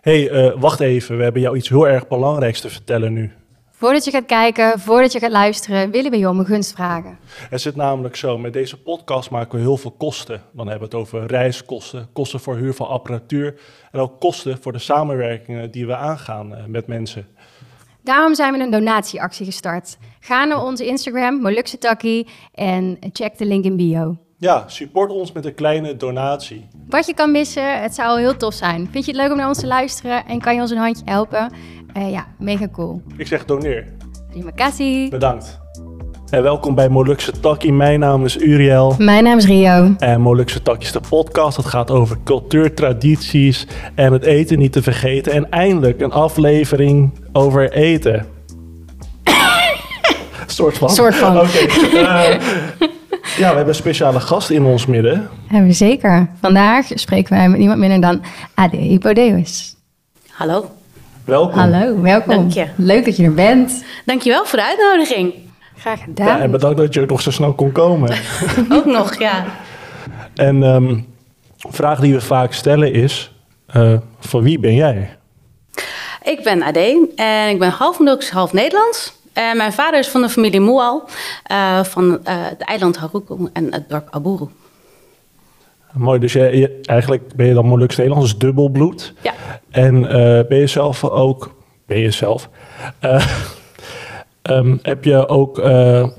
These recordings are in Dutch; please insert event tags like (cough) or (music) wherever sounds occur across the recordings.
hey, uh, wacht even, we hebben jou iets heel erg belangrijks te vertellen nu. Voordat je gaat kijken, voordat je gaat luisteren, willen we je om een gunst vragen. Het zit namelijk zo, met deze podcast maken we heel veel kosten. Dan hebben we het over reiskosten, kosten voor huur van apparatuur en ook kosten voor de samenwerkingen die we aangaan uh, met mensen. Daarom zijn we een donatieactie gestart. Ga naar onze Instagram, Molukse Takkie, en check de link in bio. Ja, support ons met een kleine donatie. Wat je kan missen, het zou heel tof zijn. Vind je het leuk om naar ons te luisteren en kan je ons een handje helpen? Uh, ja, mega cool. Ik zeg doneer. Terima kasih. Bedankt. En welkom bij Molukse Takkie. Mijn naam is Uriel. Mijn naam is Rio. En Molukse Takkie is de podcast. Het gaat over cultuur, tradities en het eten niet te vergeten. En eindelijk een aflevering over eten. (coughs) soort van. Soort van. (laughs) Oké. Okay. Uh, ja, we hebben een speciale gast in ons midden. Hebben we zeker. Vandaag spreken wij met niemand minder dan Ade Hipodeus. Hallo. Welkom. Hallo, welkom. Dank je. Leuk dat je er bent. Dankjewel voor de uitnodiging. Graag gedaan. Ja, en bedankt dat je nog zo snel kon komen. (laughs) Ook nog, ja. En um, een vraag die we vaak stellen is, uh, van wie ben jij? Ik ben Ade en ik ben half Molukse, half Nederlands. En mijn vader is van de familie Moal, uh, van uh, het eiland Haruku en het dorp Aburu. Mooi, dus je, je, eigenlijk ben je dan Molukse Nederlands, dus dubbelbloed. Ja. En ben je zelf ook, ben je zelf, um, (laughs) heb je ook,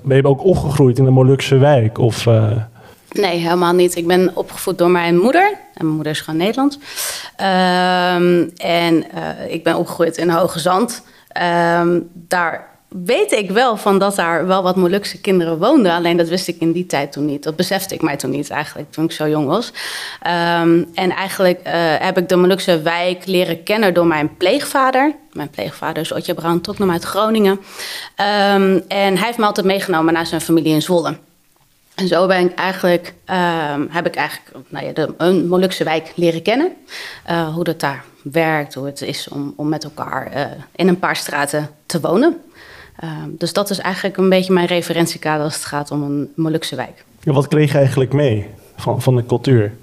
ben je ook opgegroeid in de Molukse wijk? Of, Nee, helemaal niet. Ik ben opgevoed door mijn moeder. En mijn moeder is gewoon Nederlands. Um, en ik ben opgegroeid in Hoge Zand. Um, daar weet ik wel van dat daar wel wat Molukse kinderen woonden. Alleen dat wist ik in die tijd toen niet. Dat besefte ik mij toen niet eigenlijk, toen ik zo jong was. Um, en eigenlijk uh, heb ik de Molukse wijk leren kennen door mijn pleegvader. Mijn pleegvader is Otje Brown Toknam uit Groningen. Um, en hij heeft me altijd meegenomen naar zijn familie in Zwolle. En zo ben ik eigenlijk, um, heb ik eigenlijk nou ja, de, een Molukse wijk leren kennen. Uh, hoe dat daar werkt, hoe het is om, om met elkaar uh, in een paar straten te wonen. Uh, dus dat is eigenlijk een beetje mijn referentiekader als het gaat om een Molukse wijk. Ja, wat kreeg je eigenlijk mee van, van de cultuur?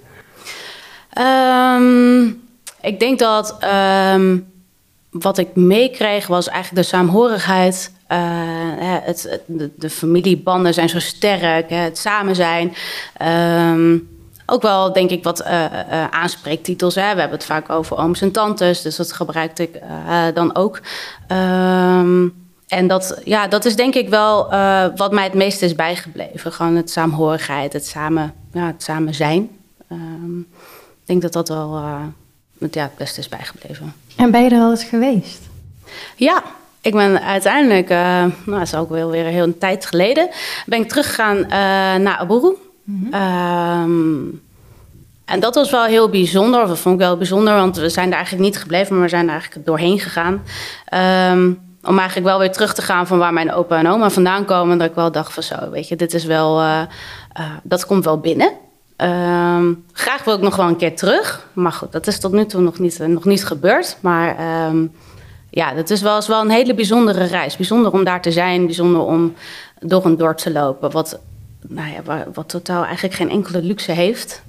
Um, ik denk dat um, wat ik meekreeg was eigenlijk de saamhorigheid. Uh, het, het, de, de, familiebanden zijn zo sterk, het samen zijn. Ook wel, denk ik, wat uh, uh, aanspreektitels. Hè. We hebben het vaak over ooms en tantes, dus dat gebruikte ik dan ook. En dat, ja, dat is denk ik wel uh, wat mij het meest is bijgebleven. Gewoon het saamhorigheid, het samen, ja, het samen zijn. Um, ik denk dat dat wel uh, het, ja, het beste is bijgebleven. En ben je er al eens geweest? Ja, ik ben uiteindelijk, uh, nou, dat is ook wel weer een hele tijd geleden, ben ik teruggegaan naar Aburu. Mm -hmm. um, en dat was wel heel bijzonder, of dat vond ik wel bijzonder, want we zijn daar eigenlijk niet gebleven, maar we zijn er eigenlijk doorheen gegaan. Um, om eigenlijk wel weer terug te gaan van waar mijn opa en oma vandaan komen. En dat ik wel dacht van zo, weet je, dit is wel, uh, uh, dat komt wel binnen. Um, graag wil ik nog wel een keer terug. Maar goed, dat is tot nu toe nog niet, uh, nog niet gebeurd. Maar um, ja, dat is wel, is wel een hele bijzondere reis. Bijzonder om daar te zijn, bijzonder om door een dorp te lopen. Wat, nou ja, wat, totaal eigenlijk geen enkele luxe heeft.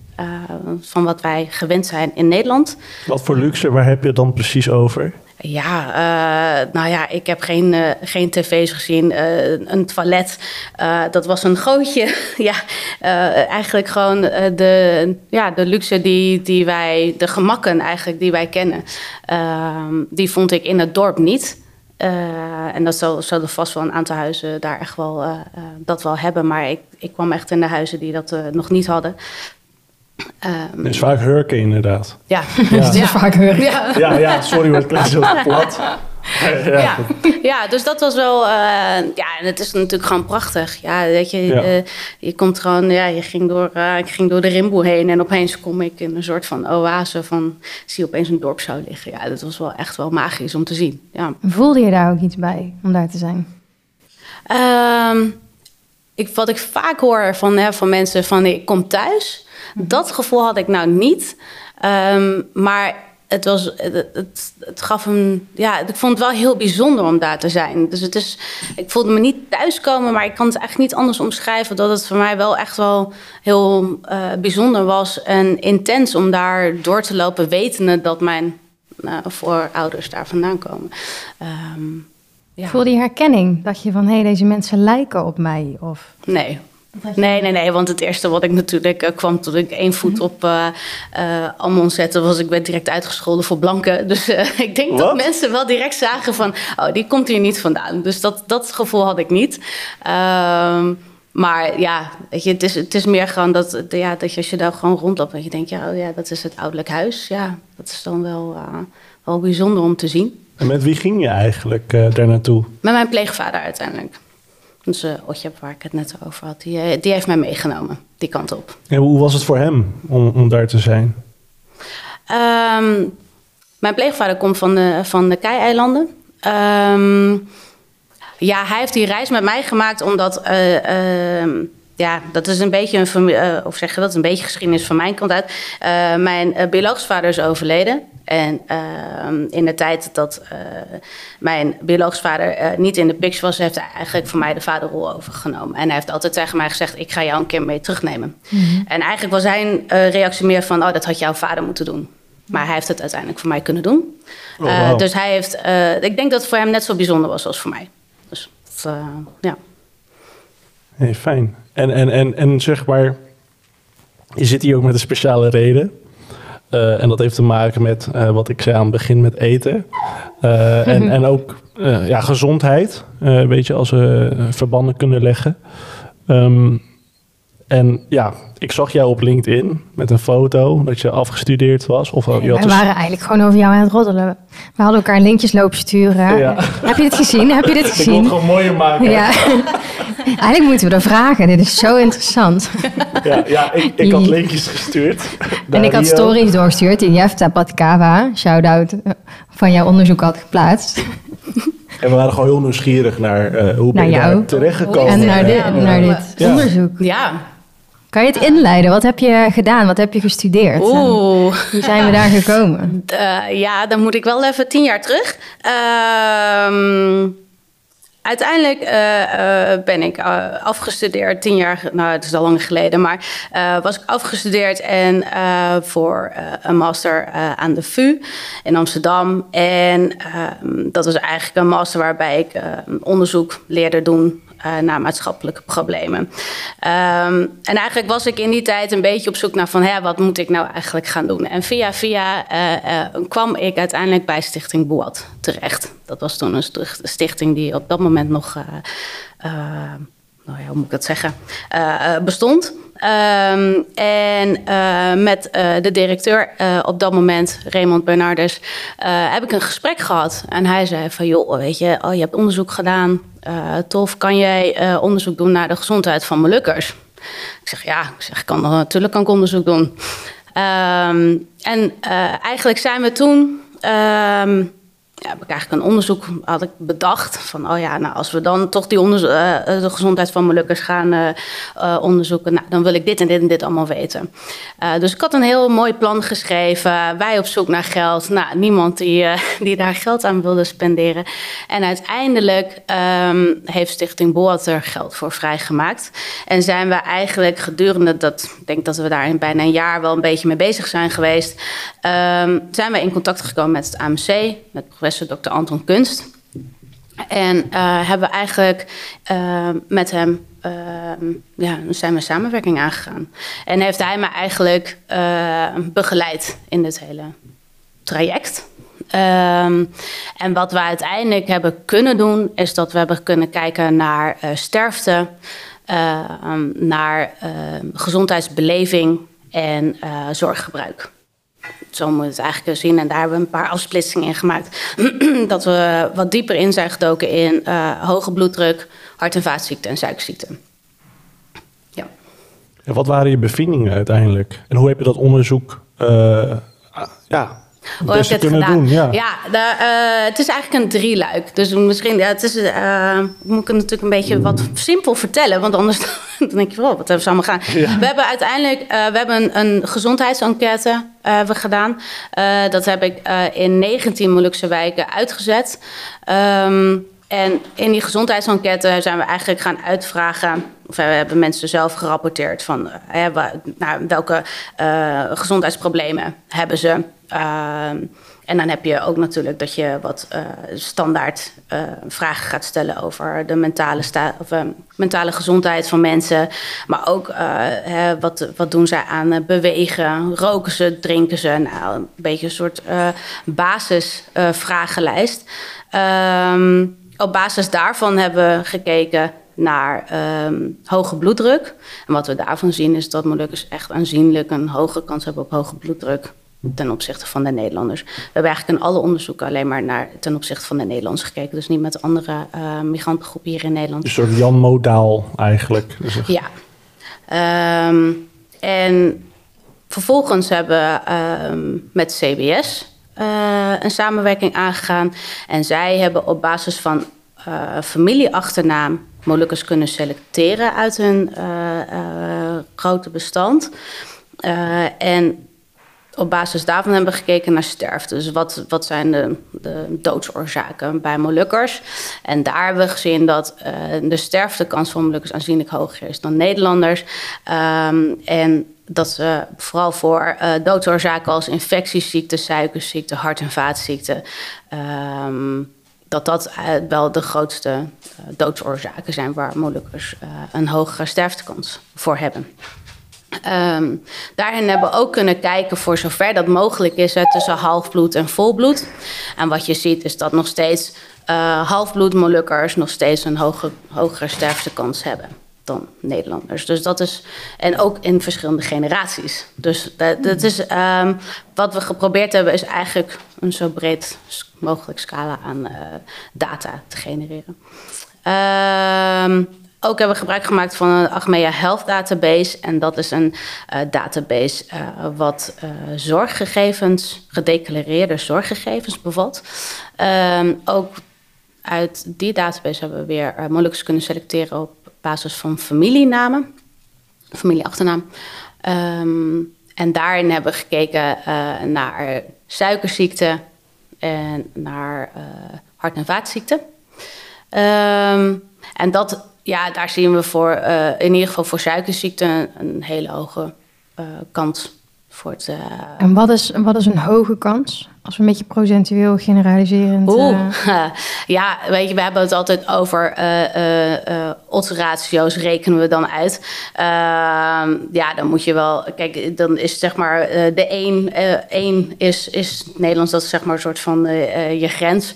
Van wat wij gewend zijn in Nederland. Wat voor luxe, waar heb je het dan precies over? Ja, uh, nou ja, ik heb geen, uh, geen tv's gezien. Uh, een toilet, dat was een gootje. (laughs) ja, eigenlijk gewoon de, ja, de luxe die, die wij, de gemakken eigenlijk die wij kennen, ehm, die vond ik in het dorp niet. en dat zullen vast wel een aantal huizen daar echt wel dat wel hebben. Maar ik, ik kwam echt in de huizen die dat nog niet hadden. Um, is vaak hurken inderdaad. Ja, ja. dat (laughs) is vaak hurken. Ja. ja, ja, sorry, maar het klinkt zo (laughs) plat. Ja. Ja. ja, dus dat was wel... Uh, ja, en het is natuurlijk gewoon prachtig. Ja, weet je, ja. Uh, je komt gewoon... Ja, je ging door, uh, ik ging door de Rimboe heen en opeens kom ik in een soort van oase van... Zie je opeens een dorp zo liggen. Ja, dat was wel echt wel magisch om te zien. Ja. Voelde je daar ook iets bij om daar te zijn? Um, ik, wat ik vaak hoor van, hè, van mensen van ik kom thuis... Dat gevoel had ik nou niet. Um, maar het, was, het, het, het, gaf een. Ja, ik vond het wel heel bijzonder om daar te zijn. Dus het is, ik voelde me niet thuiskomen, maar ik kan het eigenlijk niet anders omschrijven. Dat het voor mij wel echt wel heel uh, bijzonder was en intens om daar door te lopen, wetende dat mijn uh, voorouders daar vandaan komen. Ehm, ja. Voelde je herkenning? Dacht je van, hé, hey, deze mensen lijken op mij? Of... Nee, Nee, nee, nee. Want het eerste wat ik natuurlijk uh, kwam toen ik één voet mhm. op uh, uh, Ammon zette, was ik werd direct uitgescholden voor blanken. (laughs) Dus ik denk dat mensen wel direct zagen van, oh, die komt hier niet vandaan. Dus dat, dat gevoel had ik niet. Um, maar ja, weet je, het, is, het is meer gewoon dat, ja, dat je, als je daar gewoon rondloopt, dat je denkt, ja, oh ja, dat is het ouderlijk huis. Ja, dat is dan wel, wel bijzonder om te zien. En met wie ging je eigenlijk daar naartoe? Met mijn pleegvader uiteindelijk. Onze Otje, waar ik het net over had, die, eh, die heeft mij meegenomen, die kant op. En hoe was het voor hem om, om daar te zijn? Um, mijn pleegvader komt van de, van de Kei-eilanden. Um, ja, hij heeft die reis met mij gemaakt omdat... Uh, ja, dat is een beetje een uh, of zeg je dat, een beetje geschiedenis van mijn kant uit. Uh, mijn uh, biologisch vader is overleden. En ehm, in de tijd dat mijn biologisch vader niet in de picture was, heeft hij eigenlijk voor mij de vaderrol overgenomen. En hij heeft altijd tegen mij gezegd: Ik ga jou een keer mee terugnemen. Mhm. En eigenlijk was zijn reactie meer van: Oh, dat had jouw vader moeten doen. Maar hij heeft het uiteindelijk voor mij kunnen doen. Oh, dus hij heeft, ik denk dat het voor hem net zo bijzonder was als voor mij. Dus ja. Hey, fijn. En, en, en, en zeg maar, je zit hier ook met een speciale reden. Uh, en dat heeft te maken met uh, wat ik zei aan het begin met eten. Uh, en, en ook ja, gezondheid. weet je, als we verbanden kunnen leggen. Um, en ja, ik zag jou op LinkedIn met een foto dat je afgestudeerd was. Of, je had we waren eigenlijk gewoon over jou aan het roddelen. We hadden elkaar linkjes lopen sturen. Ja. Heb je dit gezien? Heb je dit gezien? Ik wil het gewoon mooier maken. Ja. (laughs) eigenlijk moeten we er vragen. Dit is zo interessant. Ja, ja ik, ik had linkjes gestuurd. (laughs) En ik had stories doorgestuurd die Jefta Patkava, shout-out, van jouw onderzoek had geplaatst. En we waren gewoon heel nieuwsgierig naar uh, hoe ben je daar terechtgekomen. En naar, dit, naar dit onderzoek. Ja, kan je het inleiden? Wat heb je gedaan? Wat heb je gestudeerd? Oeh. Hoe zijn we daar gekomen? (laughs) Uh, ja, dan moet ik wel even tien jaar terug. Uh, uiteindelijk uh, uh, ben ik afgestudeerd, tien jaar, nou het is al lang geleden, maar was ik afgestudeerd en voor een master aan de VU in Amsterdam. En ehm, dat was eigenlijk een master waarbij ik onderzoek leerde doen uh, naar maatschappelijke problemen. Um, en eigenlijk was ik in die tijd een beetje op zoek naar van, hè, wat moet ik nou eigenlijk gaan doen? En via via uh, uh, kwam ik uiteindelijk bij Stichting Boat terecht. Dat was toen een stichting die op dat moment nog, nou ja, hoe moet ik dat zeggen, bestond. Um, en uh, met uh, de directeur uh, op dat moment, Raymond Bernardus, heb ik een gesprek gehad. En hij zei van, joh, weet je, oh, je hebt onderzoek gedaan. tof, kan jij onderzoek doen naar de gezondheid van Molukkers? Ik zeg, ja, ik zeg, kan, natuurlijk kan ik onderzoek doen. Um, en eigenlijk zijn we toen... Um, ja, heb eigenlijk een onderzoek had ik bedacht. Van, oh ja, nou, als we dan toch die onderzo- uh, de gezondheid van Molukkers gaan uh, onderzoeken... Nou, dan wil ik dit en dit en dit allemaal weten. dus ik had een heel mooi plan geschreven. Wij op zoek naar geld. Nou, niemand die, (laughs) die daar geld aan wilde spenderen. En uiteindelijk um, heeft Stichting Boat er geld voor vrijgemaakt. En zijn we eigenlijk gedurende dat... Ik denk dat we daar in bijna een jaar wel een beetje mee bezig zijn geweest... Um, zijn we in contact gekomen met het AMC, met Dr. Anton Kunst. En uh, hebben we eigenlijk uh, met hem uh, ja, zijn we samenwerking aangegaan. En heeft hij me eigenlijk begeleid in dit hele traject. Um, en wat we uiteindelijk hebben kunnen doen, is dat we hebben kunnen kijken naar sterfte, naar gezondheidsbeleving en zorggebruik zo moet het eigenlijk zien. En daar hebben we een paar afsplitsingen in gemaakt. (clears throat) dat we wat dieper in zijn gedoken in uh, hoge bloeddruk, hart- en vaatziekten en suikerziekten. Ja. En wat waren je bevindingen uiteindelijk? En hoe heb je dat onderzoek uh, ja, hoe heb je het gedaan? Doen, ja, ja de, uh, het is eigenlijk een drieluik. Dus misschien, ja, het is, uh, moet ik het natuurlijk een beetje wat simpel vertellen, want anders (laughs) dan denk je, oh, wat hebben ze allemaal gaan? We hebben uiteindelijk, uh, we hebben een, een gezondheidsenquête hebben gedaan. dat heb ik in 19 Molukse wijken uitgezet. Um, en in die gezondheidsenquête zijn we eigenlijk gaan uitvragen. Of we hebben mensen zelf gerapporteerd van nou, welke uh, gezondheidsproblemen hebben ze. Uh, En dan heb je ook natuurlijk dat je wat uh, standaard vragen gaat stellen over de mentale, of, mentale gezondheid van mensen. Maar ook hè, wat, wat doen zij aan bewegen? Roken ze, drinken ze? Nou, een beetje een soort basisvragenlijst. Um, op basis daarvan hebben we gekeken naar um, hoge bloeddruk. En wat we daarvan zien is dat Molukkers echt aanzienlijk een hoge kans hebben op hoge bloeddruk ten opzichte van de Nederlanders. We hebben eigenlijk in alle onderzoeken alleen maar naar ten opzichte van de Nederlanders gekeken. Dus niet met andere uh, migrantengroepen hier in Nederland. Een soort Jan Modaal eigenlijk. Dus ja. Um, en vervolgens hebben we um, met CBS uh, een samenwerking aangegaan. En zij hebben op basis van uh, familieachternaam Molukkers kunnen selecteren uit hun grote bestand. en op basis daarvan hebben we gekeken naar sterfte. Dus wat, wat zijn de, de doodsoorzaken bij Molukkers? En daar hebben we gezien dat uh, de sterftekans van Molukkers aanzienlijk hoger is dan Nederlanders. Um, en dat ze vooral voor uh, doodsoorzaken als infectieziekten, suikerziekten, hart- en vaatziekten. Um, dat dat uh, wel de grootste uh, doodsoorzaken zijn waar Molukkers een hogere sterftekans voor hebben. Um, daarin hebben we ook kunnen kijken voor zover dat mogelijk is tussen halfbloed en volbloed. En wat je ziet is dat nog steeds uh, halfbloed Molukkers nog steeds een hoge, hogere sterftekans hebben Nederlanders. Dus dat is, en ook in verschillende generaties. Dus dat, is, um, wat we geprobeerd hebben, is eigenlijk een zo breed mogelijk scala aan uh, data te genereren. Um, ook hebben we gebruik gemaakt van een Achmea Health Database. En dat is een uh, database uh, wat zorggegevens, gedeclareerde zorggegevens bevat. Um, ook uit die database hebben we weer moleculen kunnen selecteren op basis van familienamen, familieachternaam. Um, en daarin hebben we gekeken naar suikerziekte en naar hart- en vaatziekten. Um, en dat ja, daar zien we voor, uh, in ieder geval voor suikerziekte een, hele hoge kans voor het. Uh... En wat is, wat is een hoge kans? Als we een beetje procentueel generaliserend. Oeh, (laughs) ja, weet je, we hebben het altijd over uh, oddsratio's, rekenen we dan uit. Ehm, ja, dan moet je wel. Kijk, dan is zeg maar de 1, 1 is, is Nederlands, dat is zeg maar een soort van je grens.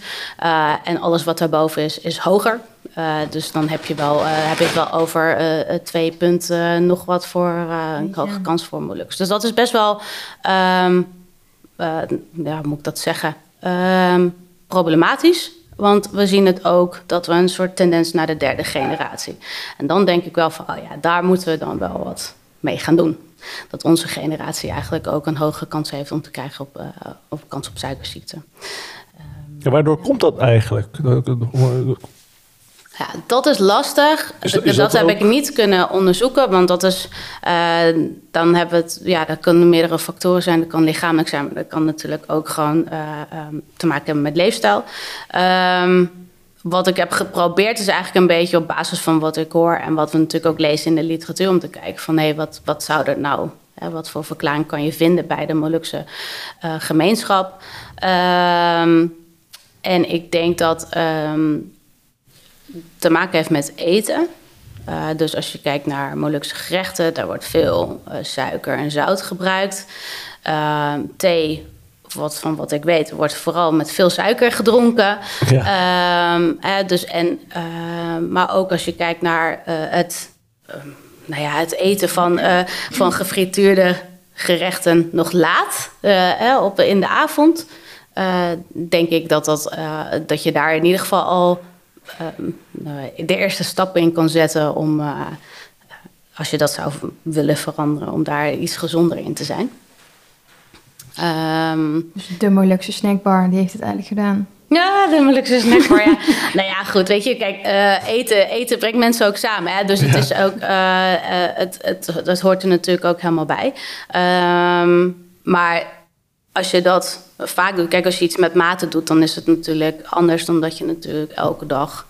en alles wat daarboven is, is hoger. Uh, dus dan heb je, wel, uh, heb je het wel over uh, twee punten nog wat voor een hoge kans voor Molux. Dus dat is best wel, um, ja, hoe moet ik dat zeggen, um, problematisch. Want we zien het ook dat we een soort tendens naar de derde generatie. En dan denk ik wel van, oh ja, daar moeten we dan wel wat mee gaan doen. Dat onze generatie eigenlijk ook een hogere kans heeft om te krijgen op, op kans op suikerziekte. Ja, waardoor komt dat eigenlijk? Ja, dat is lastig. Is, is dat, dat heb ik niet kunnen onderzoeken, want dat is, uh, dan hebben we het, ja, dat kunnen meerdere factoren zijn. Dat kan lichamelijk zijn, maar dat kan natuurlijk ook gewoon uh, um, te maken hebben met leefstijl. Um, wat ik heb geprobeerd is eigenlijk een beetje op basis van wat ik hoor en wat we natuurlijk ook lezen in de literatuur om te kijken van hé, hey, wat, wat zou er nou, hè, wat voor verklaring kan je vinden bij de Molukse uh, gemeenschap? Um, en ik denk dat te maken heeft met eten. Uh, dus als je kijkt naar Molukse gerechten, daar wordt veel uh, suiker en zout gebruikt. Uh, thee, wat, van wat ik weet, wordt vooral met veel suiker gedronken. Ja. dus en, maar ook als je kijkt naar het, nou ja, het eten van, van gefrituurde gerechten nog laat, op, in de avond. denk ik dat, dat, dat je daar in ieder geval al de eerste stappen in kan zetten om, uh, als je dat zou willen veranderen, om daar iets gezonder in te zijn. Um, dus de Molukse snackbar, die heeft het eigenlijk gedaan. Ja, de Molukse snackbar, ja. (laughs) nou ja, goed, weet je, kijk, uh, eten, eten brengt mensen ook samen. Hè? Dus het is ook, het, het, dat hoort er natuurlijk ook helemaal bij. Um, maar als je dat vaak doet, kijk, als je iets met mate doet, dan is het natuurlijk anders dan dat je natuurlijk elke dag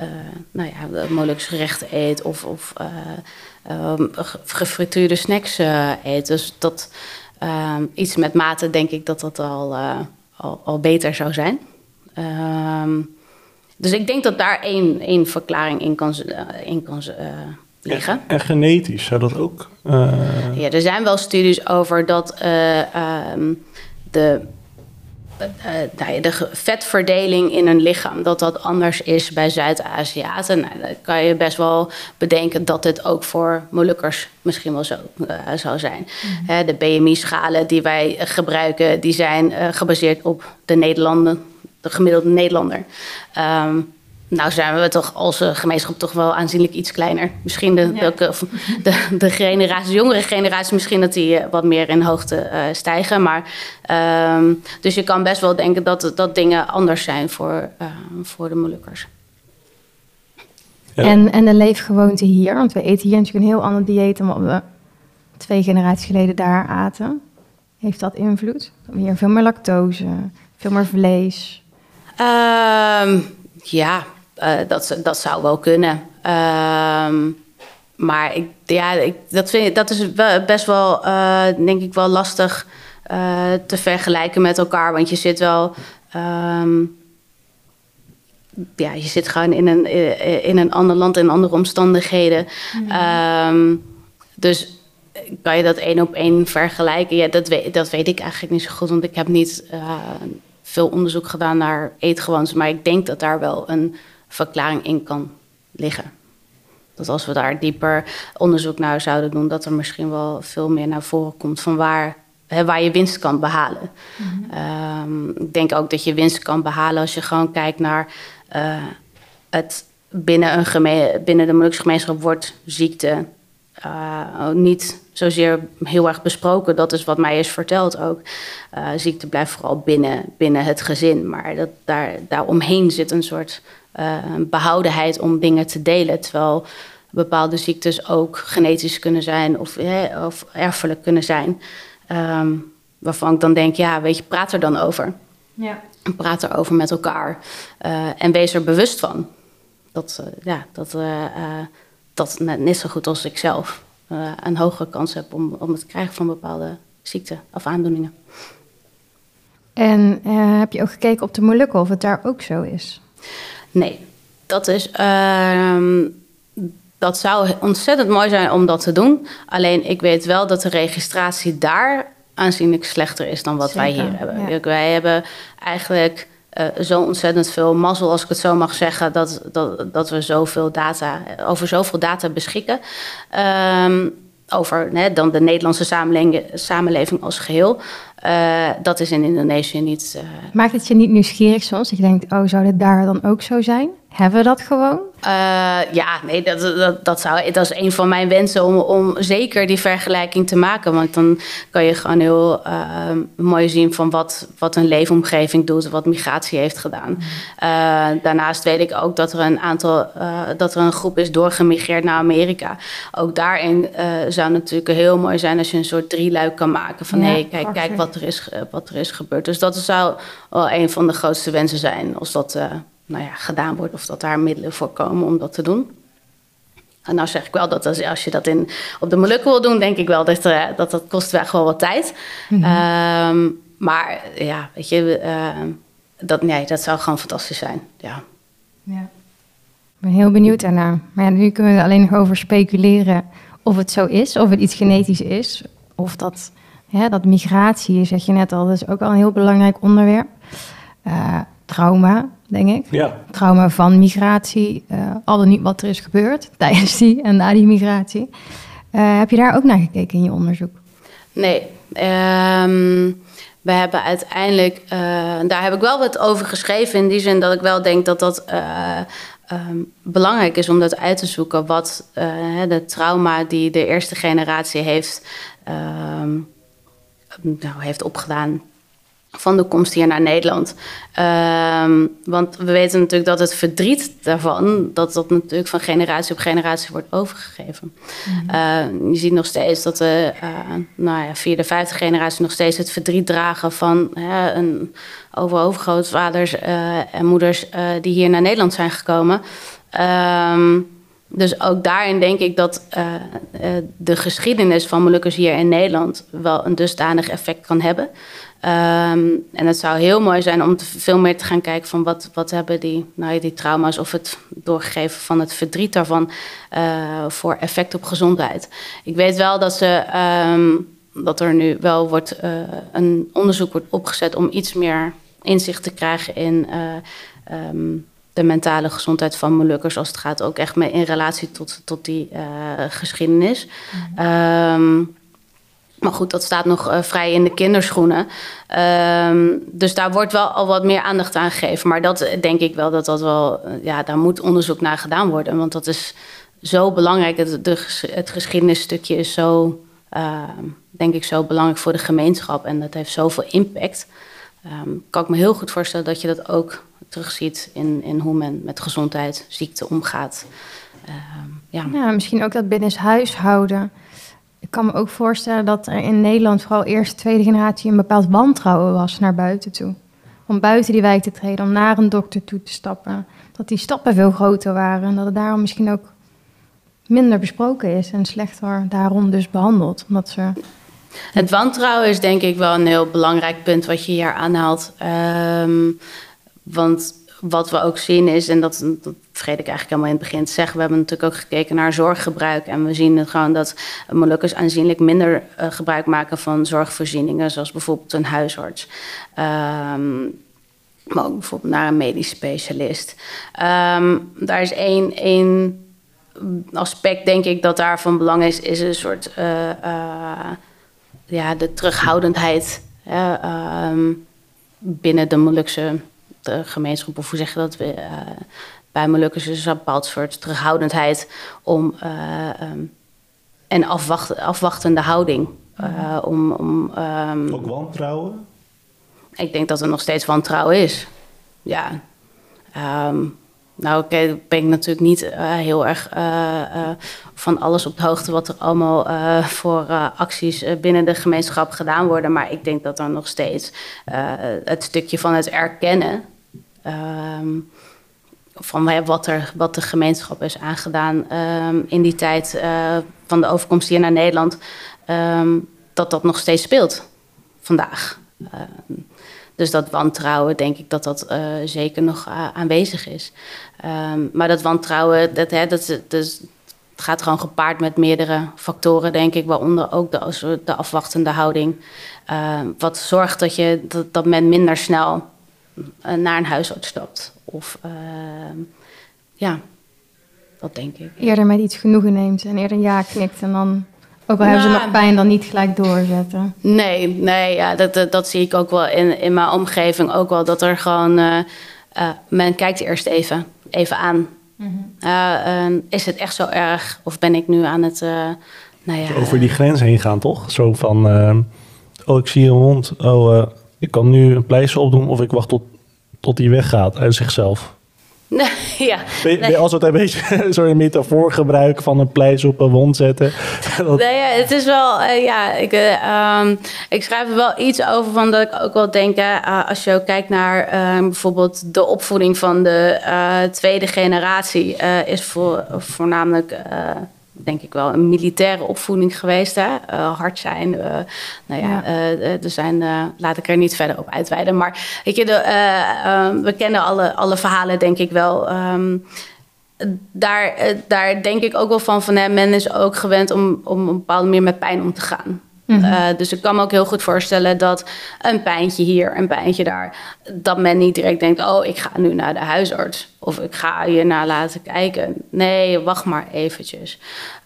uh, nou ja, Molukse gerechten eet of, of uh, um, gefrituurde snacks uh, eet. Dus dat iets met mate denk ik dat dat al, al, al beter zou zijn. Ehm, dus ik denk dat daar één, één verklaring in kan, eh, in kan eh, liggen. En, en genetisch zou dat ook. eh, Ja, er zijn wel studies over dat eh, ehm, de, eh, nou de vetverdeling in een lichaam dat dat anders is bij Zuid-Aziaten. Nou, dan kan je best wel bedenken dat dit ook voor Molukkers misschien wel zo zou zijn. Hè, de BMI-schalen die wij gebruiken, die zijn eh, gebaseerd op de Nederlanden, de gemiddelde Nederlander. Ehm, nou zijn we toch als gemeenschap toch wel aanzienlijk iets kleiner. Misschien de, Ja. de, of de, de generatie, jongere generatie, misschien dat die eh, wat meer in hoogte eh, stijgen. Maar, ehm, dus je kan best wel denken dat, dat dingen anders zijn voor, eh, voor de Molukkers. Ja. En, en de leefgewoonte hier, want we eten hier natuurlijk een heel ander dieet dan wat we twee generaties geleden daar aten. Heeft dat invloed? We hebben Hier veel meer lactose, veel meer vlees. Ehm, ja, eh, dat, dat zou wel kunnen. Ehm, maar ik, ja, ik, dat, vind, dat is best wel, eh, denk ik, wel lastig eh, te vergelijken met elkaar. Want je zit wel. ehm, ja, je zit gewoon in een, in een ander land, in andere omstandigheden. Ehm, dus kan je dat één op één vergelijken? Ja, dat weet, dat weet ik eigenlijk niet zo goed, want ik heb niet veel onderzoek gedaan naar eetgewoontes. Maar ik denk dat daar wel een verklaring in kan liggen. Dat als we daar dieper onderzoek naar zouden doen, dat er misschien wel veel meer naar voren komt van waar, hè, waar je winst kan behalen. Ehm, ik denk ook dat je winst kan behalen als je gewoon kijkt naar eh, het binnen, een geme- binnen de Molukse wordt ziekte eh, niet zozeer heel erg besproken. Dat is wat mij is verteld ook. Eh, ziekte blijft vooral binnen, binnen het gezin. Maar dat, daar, daaromheen zit een soort behoudenheid om dingen te delen. Terwijl bepaalde ziektes ook genetisch kunnen zijn of, eh, of erfelijk kunnen zijn. Ehm, waarvan ik dan denk, ja, weet je, praat er dan over. Ja. En praat erover met elkaar. Eh, en wees er bewust van. Dat, eh, ja, dat, eh, eh, dat net, zo goed als ik zelf eh, een hogere kans heb om, om het krijgen van bepaalde ziekten of aandoeningen. En eh, heb je ook gekeken op de Molukken of het daar ook zo is? Nee, dat is. ehm, dat zou ontzettend mooi zijn om dat te doen. Alleen ik weet wel dat de registratie daar aanzienlijk slechter is dan wat wij hier hebben. ja. Wij hebben eigenlijk eh, zo ontzettend veel mazzel, als ik het zo mag zeggen, dat, dat, dat we zoveel data, over zoveel data beschikken. Ehm, over dan de Nederlandse samenleving, samenleving als geheel. Eh, dat is in Indonesië niet. eh, Maakt het je niet nieuwsgierig soms? Dat je denkt, oh, zou dit daar dan ook zo zijn? Hebben we dat gewoon? Eh, ja, nee, dat, dat, dat, zou, dat is een van mijn wensen om, om zeker die vergelijking te maken. Want dan kan je gewoon heel eh, mooi zien van wat, wat een leefomgeving doet, wat migratie heeft gedaan. Eh, daarnaast weet ik ook dat er een aantal, dat er een groep is doorgemigreerd naar Amerika. Ook daarin zou het natuurlijk heel mooi zijn als je een soort drieluik kan maken. Van Ja, hé, hey, kijk, kijk wat, er is, wat er is gebeurd. Dus dat zou wel een van de grootste wensen zijn als dat nou ja, gedaan wordt of dat daar middelen voor komen om dat te doen. En nou zeg ik wel dat als, als je dat in, op de Molukken wil doen, denk ik wel dat eh, dat, dat kost wel gewoon wat tijd. Ehm, maar ja, weet je, eh, dat, nee, dat zou gewoon fantastisch zijn. Ja. Ja. Ik ben heel benieuwd daarna. Maar ja, nu kunnen we er alleen nog over speculeren of het zo is, of het iets genetisch is. Of dat, hè, dat migratie, zeg je net al, dat is ook al een heel belangrijk onderwerp. Eh, trauma, denk ik. ja. Trauma van migratie, eh, al dan niet wat er is gebeurd (laughs) tijdens die en na die migratie. Eh, heb je daar ook naar gekeken in je onderzoek? Nee, ehm, we hebben uiteindelijk, eh, daar heb ik wel wat over geschreven. In die zin dat ik wel denk dat dat eh, ehm, belangrijk is om dat uit te zoeken. Wat eh, hè, de trauma die de eerste generatie heeft, ehm, nou, heeft opgedaan van de komst hier naar Nederland. Ehm, want we weten natuurlijk dat het verdriet daarvan, dat dat natuurlijk van generatie op generatie wordt overgegeven. Eh, je ziet nog steeds dat de eh, nou ja, vierde, vijfde generatie nog steeds het verdriet dragen van hè, een over overgrootvaders eh, en moeders eh, die hier naar Nederland zijn gekomen. Ehm, dus ook daarin denk ik dat uh, uh, de geschiedenis van Molukkers hier in Nederland wel een dusdanig effect kan hebben. Um, en het zou heel mooi zijn om te, veel meer te gaan kijken van wat, wat hebben die, nou die trauma's of het doorgeven van het verdriet daarvan uh, voor effect op gezondheid. Ik weet wel dat, ze, um, dat er nu wel wordt, een onderzoek wordt opgezet om iets meer inzicht te krijgen in um, de mentale gezondheid van Molukkers, als het gaat ook echt mee in relatie tot, tot die geschiedenis. Mm maar goed, dat staat nog uh, vrij in de kinderschoenen. Um, dus daar wordt wel al wat meer aandacht aan gegeven. Maar dat denk ik wel dat dat wel, uh, ja, daar moet onderzoek naar gedaan worden. Want dat is zo belangrijk. Het, het geschiedenisstukje is zo, uh, denk ik, zo belangrijk voor de gemeenschap. En dat heeft zoveel impact. Um, kan ik me heel goed voorstellen dat je dat ook terugziet in, in hoe men met gezondheid, ziekte omgaat. Ja. ja, misschien ook dat binnen huishouden. Ik kan me ook voorstellen dat er in Nederland vooral eerste, tweede generatie een bepaald wantrouwen was naar buiten toe. Om buiten die wijk te treden, om naar een dokter toe te stappen. Dat die stappen veel groter waren en dat het daarom misschien ook minder besproken is en slechter daarom dus behandeld. Omdat ze het wantrouwen is denk ik wel een heel belangrijk punt wat je hier aanhaalt. Um, want wat we ook zien is, en dat, dat vergeet ik eigenlijk helemaal in het begin te zeggen, we hebben natuurlijk ook gekeken naar zorggebruik. En we zien gewoon dat Molukkers aanzienlijk minder uh, gebruik maken van zorgvoorzieningen, zoals bijvoorbeeld een huisarts. Um, maar ook bijvoorbeeld naar een medisch specialist. Um, daar is één, aspect, denk ik, dat daar van belang is, is een soort uh, uh, ja, de terughoudendheid um, binnen de Molukse de gemeenschap, of hoe zeg je dat? Uh, bij Molukkers is er een bepaald soort terughoudendheid om uh, um, en afwacht, afwachtende houding. Uh, om, om, um, Ook wantrouwen? Ik denk dat er nog steeds wantrouwen is. Ja. Um, nou, okay, ben ik natuurlijk niet uh, heel erg van alles op de hoogte wat er allemaal voor acties binnen de gemeenschap gedaan worden. Maar ik denk dat er nog steeds het stukje van het erkennen van wat, er, wat de gemeenschap is aangedaan um, in die tijd van de overkomst hier naar Nederland, um, dat dat nog steeds speelt vandaag. Dus dat wantrouwen, denk ik dat dat uh, zeker nog uh, aanwezig is. Maar dat wantrouwen, dat, hè, dat, dat, het gaat gewoon gepaard met meerdere factoren, denk ik. Waaronder ook de, de afwachtende houding. Wat zorgt dat, je, dat, men minder snel naar een huisarts stapt. Of ehm, ja, dat denk ik. Eerder met iets genoegen neemt en eerder ja knikt en dan ook al hebben ze nog pijn, dan niet gelijk doorzetten. Nee, nee ja, dat, dat, dat, zie ik ook wel in, in mijn omgeving. Ook wel dat er gewoon... Uh, uh, men kijkt eerst even, even aan. Mm-hmm. Uh, is het echt zo erg? Of ben ik nu aan het... nou ja, Over die grens heen gaan, toch? Zo van... oh, ik zie een hond. Oh, ik kan nu een pleister opdoen... of ik wacht tot, tot die weggaat uit zichzelf. (laughs) Nee, ja. Ben, ben je als het een beetje (laughs) zo'n metafoor gebruiken van een pleis op een wond zetten? (laughs) Dat... Nee, ja, het is wel, uh, ja, ik, uh, um, ik schrijf er wel iets over van dat ik ook wel denk, uh, als je ook kijkt naar bijvoorbeeld de opvoeding van de tweede generatie, is voor, voornamelijk denk ik wel een militaire opvoeding geweest. Hè? Uh, hard zijn. Uh, nou ja, ja. Uh, er zijn, laat ik er niet verder op uitweiden. Maar weet je, de, we kennen alle, alle verhalen, denk ik wel. Um, daar, daar denk ik ook wel van, van hè, men is ook gewend om, om op een bepaalde manier met pijn om te gaan. Mm-hmm. Uh, dus ik kan me ook heel goed voorstellen dat een pijntje hier, een pijntje daar, dat men niet direct denkt: oh, ik ga nu naar de huisarts of ik ga je naar laten kijken. Nee, wacht maar eventjes.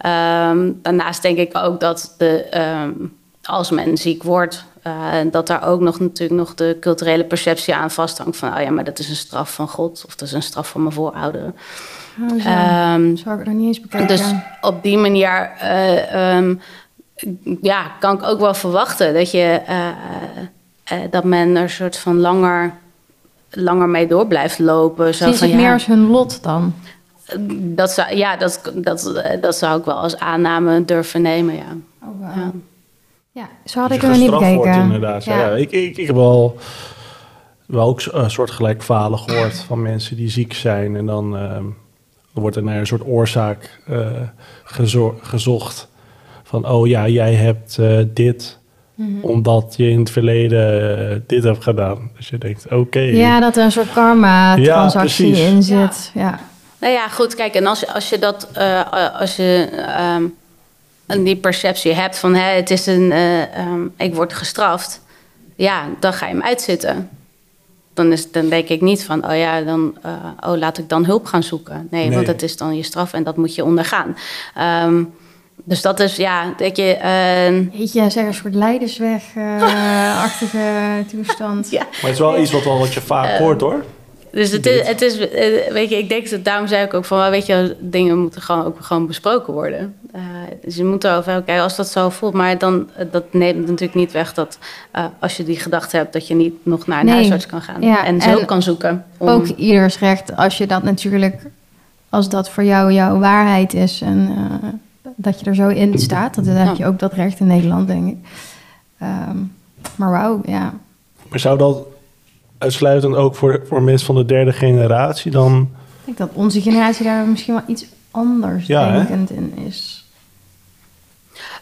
Um, daarnaast denk ik ook dat de, um, als men ziek wordt, uh, dat daar ook nog natuurlijk nog de culturele perceptie aan vasthangt van: oh ja, maar dat is een straf van God of dat is een straf van mijn voorouderen. Oh, zo. Um, Zou ik er niet eens bekijken. Dus op die manier. Uh, um, ja, kan ik ook wel verwachten dat, je, uh, uh, dat men er een soort van langer, langer mee door blijft lopen. Zo Zien van, ja, meer als hun lot dan? Dat zou, ja, dat, dat, dat zou ik wel als aanname durven nemen, ja. Oh, wow. ja. ja. zo had ik er niet bekeken. Wordt, inderdaad. Ja. ja. ik, ik, ik heb wel, wel ook een soort gelijk verhalen gehoord van mensen die ziek zijn en dan... Uh, Dan wordt er naar een soort oorzaak eh, gezo- gezocht. Van, oh ja, jij hebt eh, dit omdat je in het verleden eh, dit hebt gedaan. Dus je denkt, oké. Ja, dat er een soort karma-transactie in zit. Ja. Nou ja, goed, kijk, en als, je- als je dat, eh, als je ehm, een- die perceptie hebt van hè, het is een, eh, ehm, ik word gestraft, ja, dan ga je hem uitzitten. Dan, is, dan denk ik niet van, oh ja, dan, eh, oh, laat ik dan hulp gaan zoeken. Nee, Nee. want het is dan je straf en dat moet je ondergaan. Ehm, dus dat is, ja, dat je, eh, Weet je, zeg een soort leidersweg-achtige toestand. (laughs) ja, Maar het is wel iets wat, wel, wat je vaak Eh, hoort hoor. Dus het is, het is eh, weet je, ik denk dat daarom zei ik ook van, wel, weet je, dingen moeten gewoon ook gewoon besproken worden. Eh, dus je moet erover kijken als dat zo voelt, maar dan eh, dat neemt natuurlijk niet weg dat eh, als je die gedachte hebt, dat je niet nog naar een Nee. huisarts kan gaan Ja, en hulp kan zoeken. om- Ook ieders recht als je dat natuurlijk, als dat voor jou jouw waarheid is en eh, dat je er zo in staat, dan heb je ook dat recht in Nederland, denk ik. Ehm, maar wauw, ja. Maar zou dat uitsluitend ook voor, voor mensen van de derde generatie dan... Ik denk dat onze generatie daar misschien wel iets anders Ja, hè? denkend in is.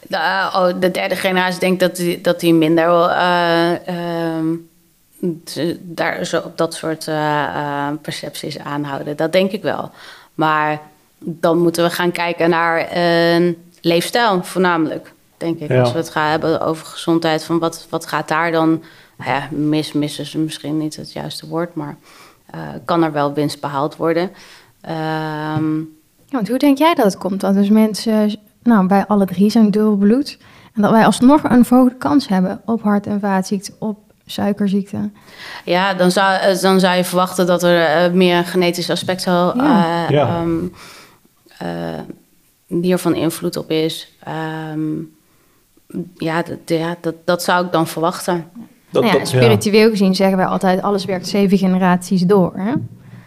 De, eh, oh, de derde generatie denkt dat die, dat die minder eh, ehm, t- daar zo op dat soort eh, eh, percepties aanhouden. Dat denk ik wel. Maar dan moeten we gaan kijken naar een leefstijl voornamelijk, denk ik. Ja. Als we het gaan hebben over gezondheid, van wat, wat gaat daar dan... nou Ja, mis, mis is misschien niet het juiste woord, maar eh, kan er wel winst behaald worden. Ehm, Ja, want hoe denk jij dat het komt? Dat dus mensen, nou, wij alle drie zijn dubbel bloed. En dat wij alsnog een verhoogde kans hebben op hart- en vaatziekten, op suikerziekte. Ja, dan zou, eh, dan zou je verwachten dat er eh, meer een genetisch aspect zal, Ja. eh, Ja. ehm, eh, hiervan invloed op is. Ehm, ja, dat, ja dat, dat zou ik dan verwachten. Dat, Nou ja, dat- spiritueel gezien zeggen wij altijd, alles werkt zeven generaties door. Hè?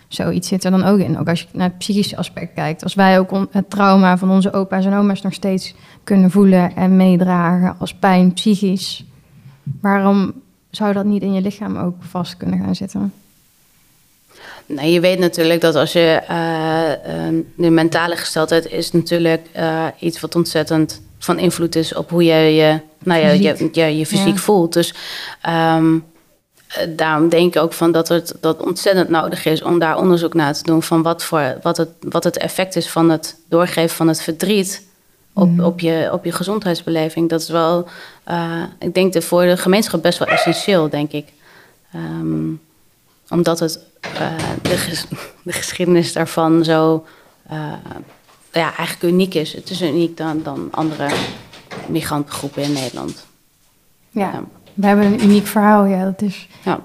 Zoiets zit er dan ook in. Ook als je naar het psychische aspect kijkt. Als wij ook het trauma van onze opa's en oma's nog steeds kunnen voelen en meedragen als pijn psychisch. Waarom zou dat niet in je lichaam ook vast kunnen gaan zitten? Nou, je weet natuurlijk dat als je eh, eh, de mentale gesteldheid is natuurlijk eh, iets wat ontzettend van invloed is op hoe je je, nou ja, je, Fysiek. je, je fysiek Ja. voelt. Dus ehm, eh, daarom denk ik ook van dat het dat ontzettend nodig is om daar onderzoek naar te doen van wat, voor, wat, het, wat het effect is van het doorgeven van het verdriet op, op, je, op je gezondheidsbeleving. Dat is wel, ik denk de, voor de gemeenschap best wel essentieel, denk ik. Ehm, omdat het de, ges- de geschiedenis daarvan zo eh, ja, eigenlijk uniek is. Het is uniek dan, dan andere migrantengroepen in Nederland. Ja, Ja. we hebben een uniek verhaal. Ja, dat is Ja.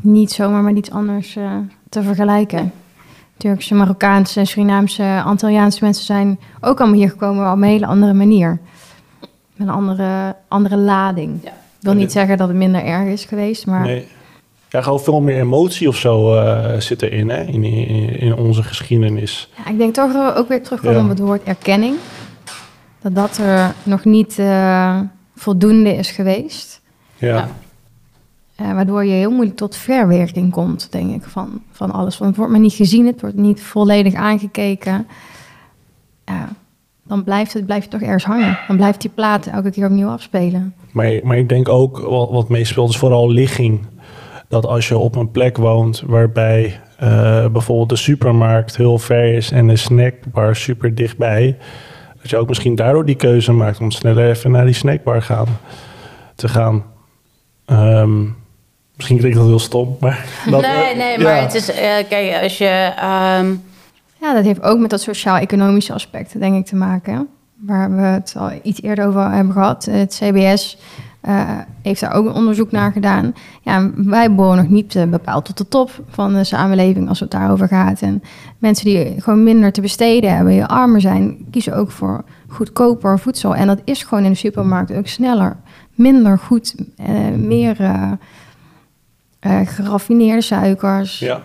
niet zomaar met iets anders eh, te vergelijken. Turkse, Marokkaanse, Surinaamse, Antilliaanse mensen zijn ook allemaal hier gekomen maar op een hele andere manier. Met een andere, andere lading. Ja. Ik wil niet zeggen dat het minder erg is geweest, maar Nee. Ja, gewoon veel meer emotie of zo eh, zit erin, hè? In, in, in onze geschiedenis. ja, ik denk toch dat we ook weer terugkomen Ja. op het woord erkenning. Dat dat er nog niet eh, voldoende is geweest. Ja. Ja. Eh, waardoor je heel moeilijk tot verwerking komt, denk ik, van, van alles. Want het wordt maar niet gezien, het wordt niet volledig aangekeken. Ja, dan blijft het blijft toch ergens hangen. Dan blijft die plaat elke keer opnieuw afspelen. Maar, maar ik denk ook, wat, wat meespeelt, is vooral ligging. Dat als je op een plek woont waarbij eh, bijvoorbeeld de supermarkt heel ver is en de snackbar super dichtbij, dat je ook misschien daardoor die keuze maakt om sneller even naar die snackbar gaan, te gaan. Ehm, misschien klinkt dat heel stom, maar... (laughs) Dat, nee, nee, maar ja. het is, eh, kijk, als je, ehm, Ja, dat heeft ook met dat sociaal-economische aspect, denk ik, te maken. Waar we het al iets eerder over hebben gehad. Het CBS eh, heeft daar ook een onderzoek naar gedaan. Ja, wij behoren nog niet eh, bepaald tot de top van de samenleving als het daarover gaat. En mensen die gewoon minder te besteden hebben, die armer zijn, kiezen ook voor goedkoper voedsel. En dat is gewoon in de supermarkt ook sneller. Minder goed, eh, meer geraffineerde suikers Ja.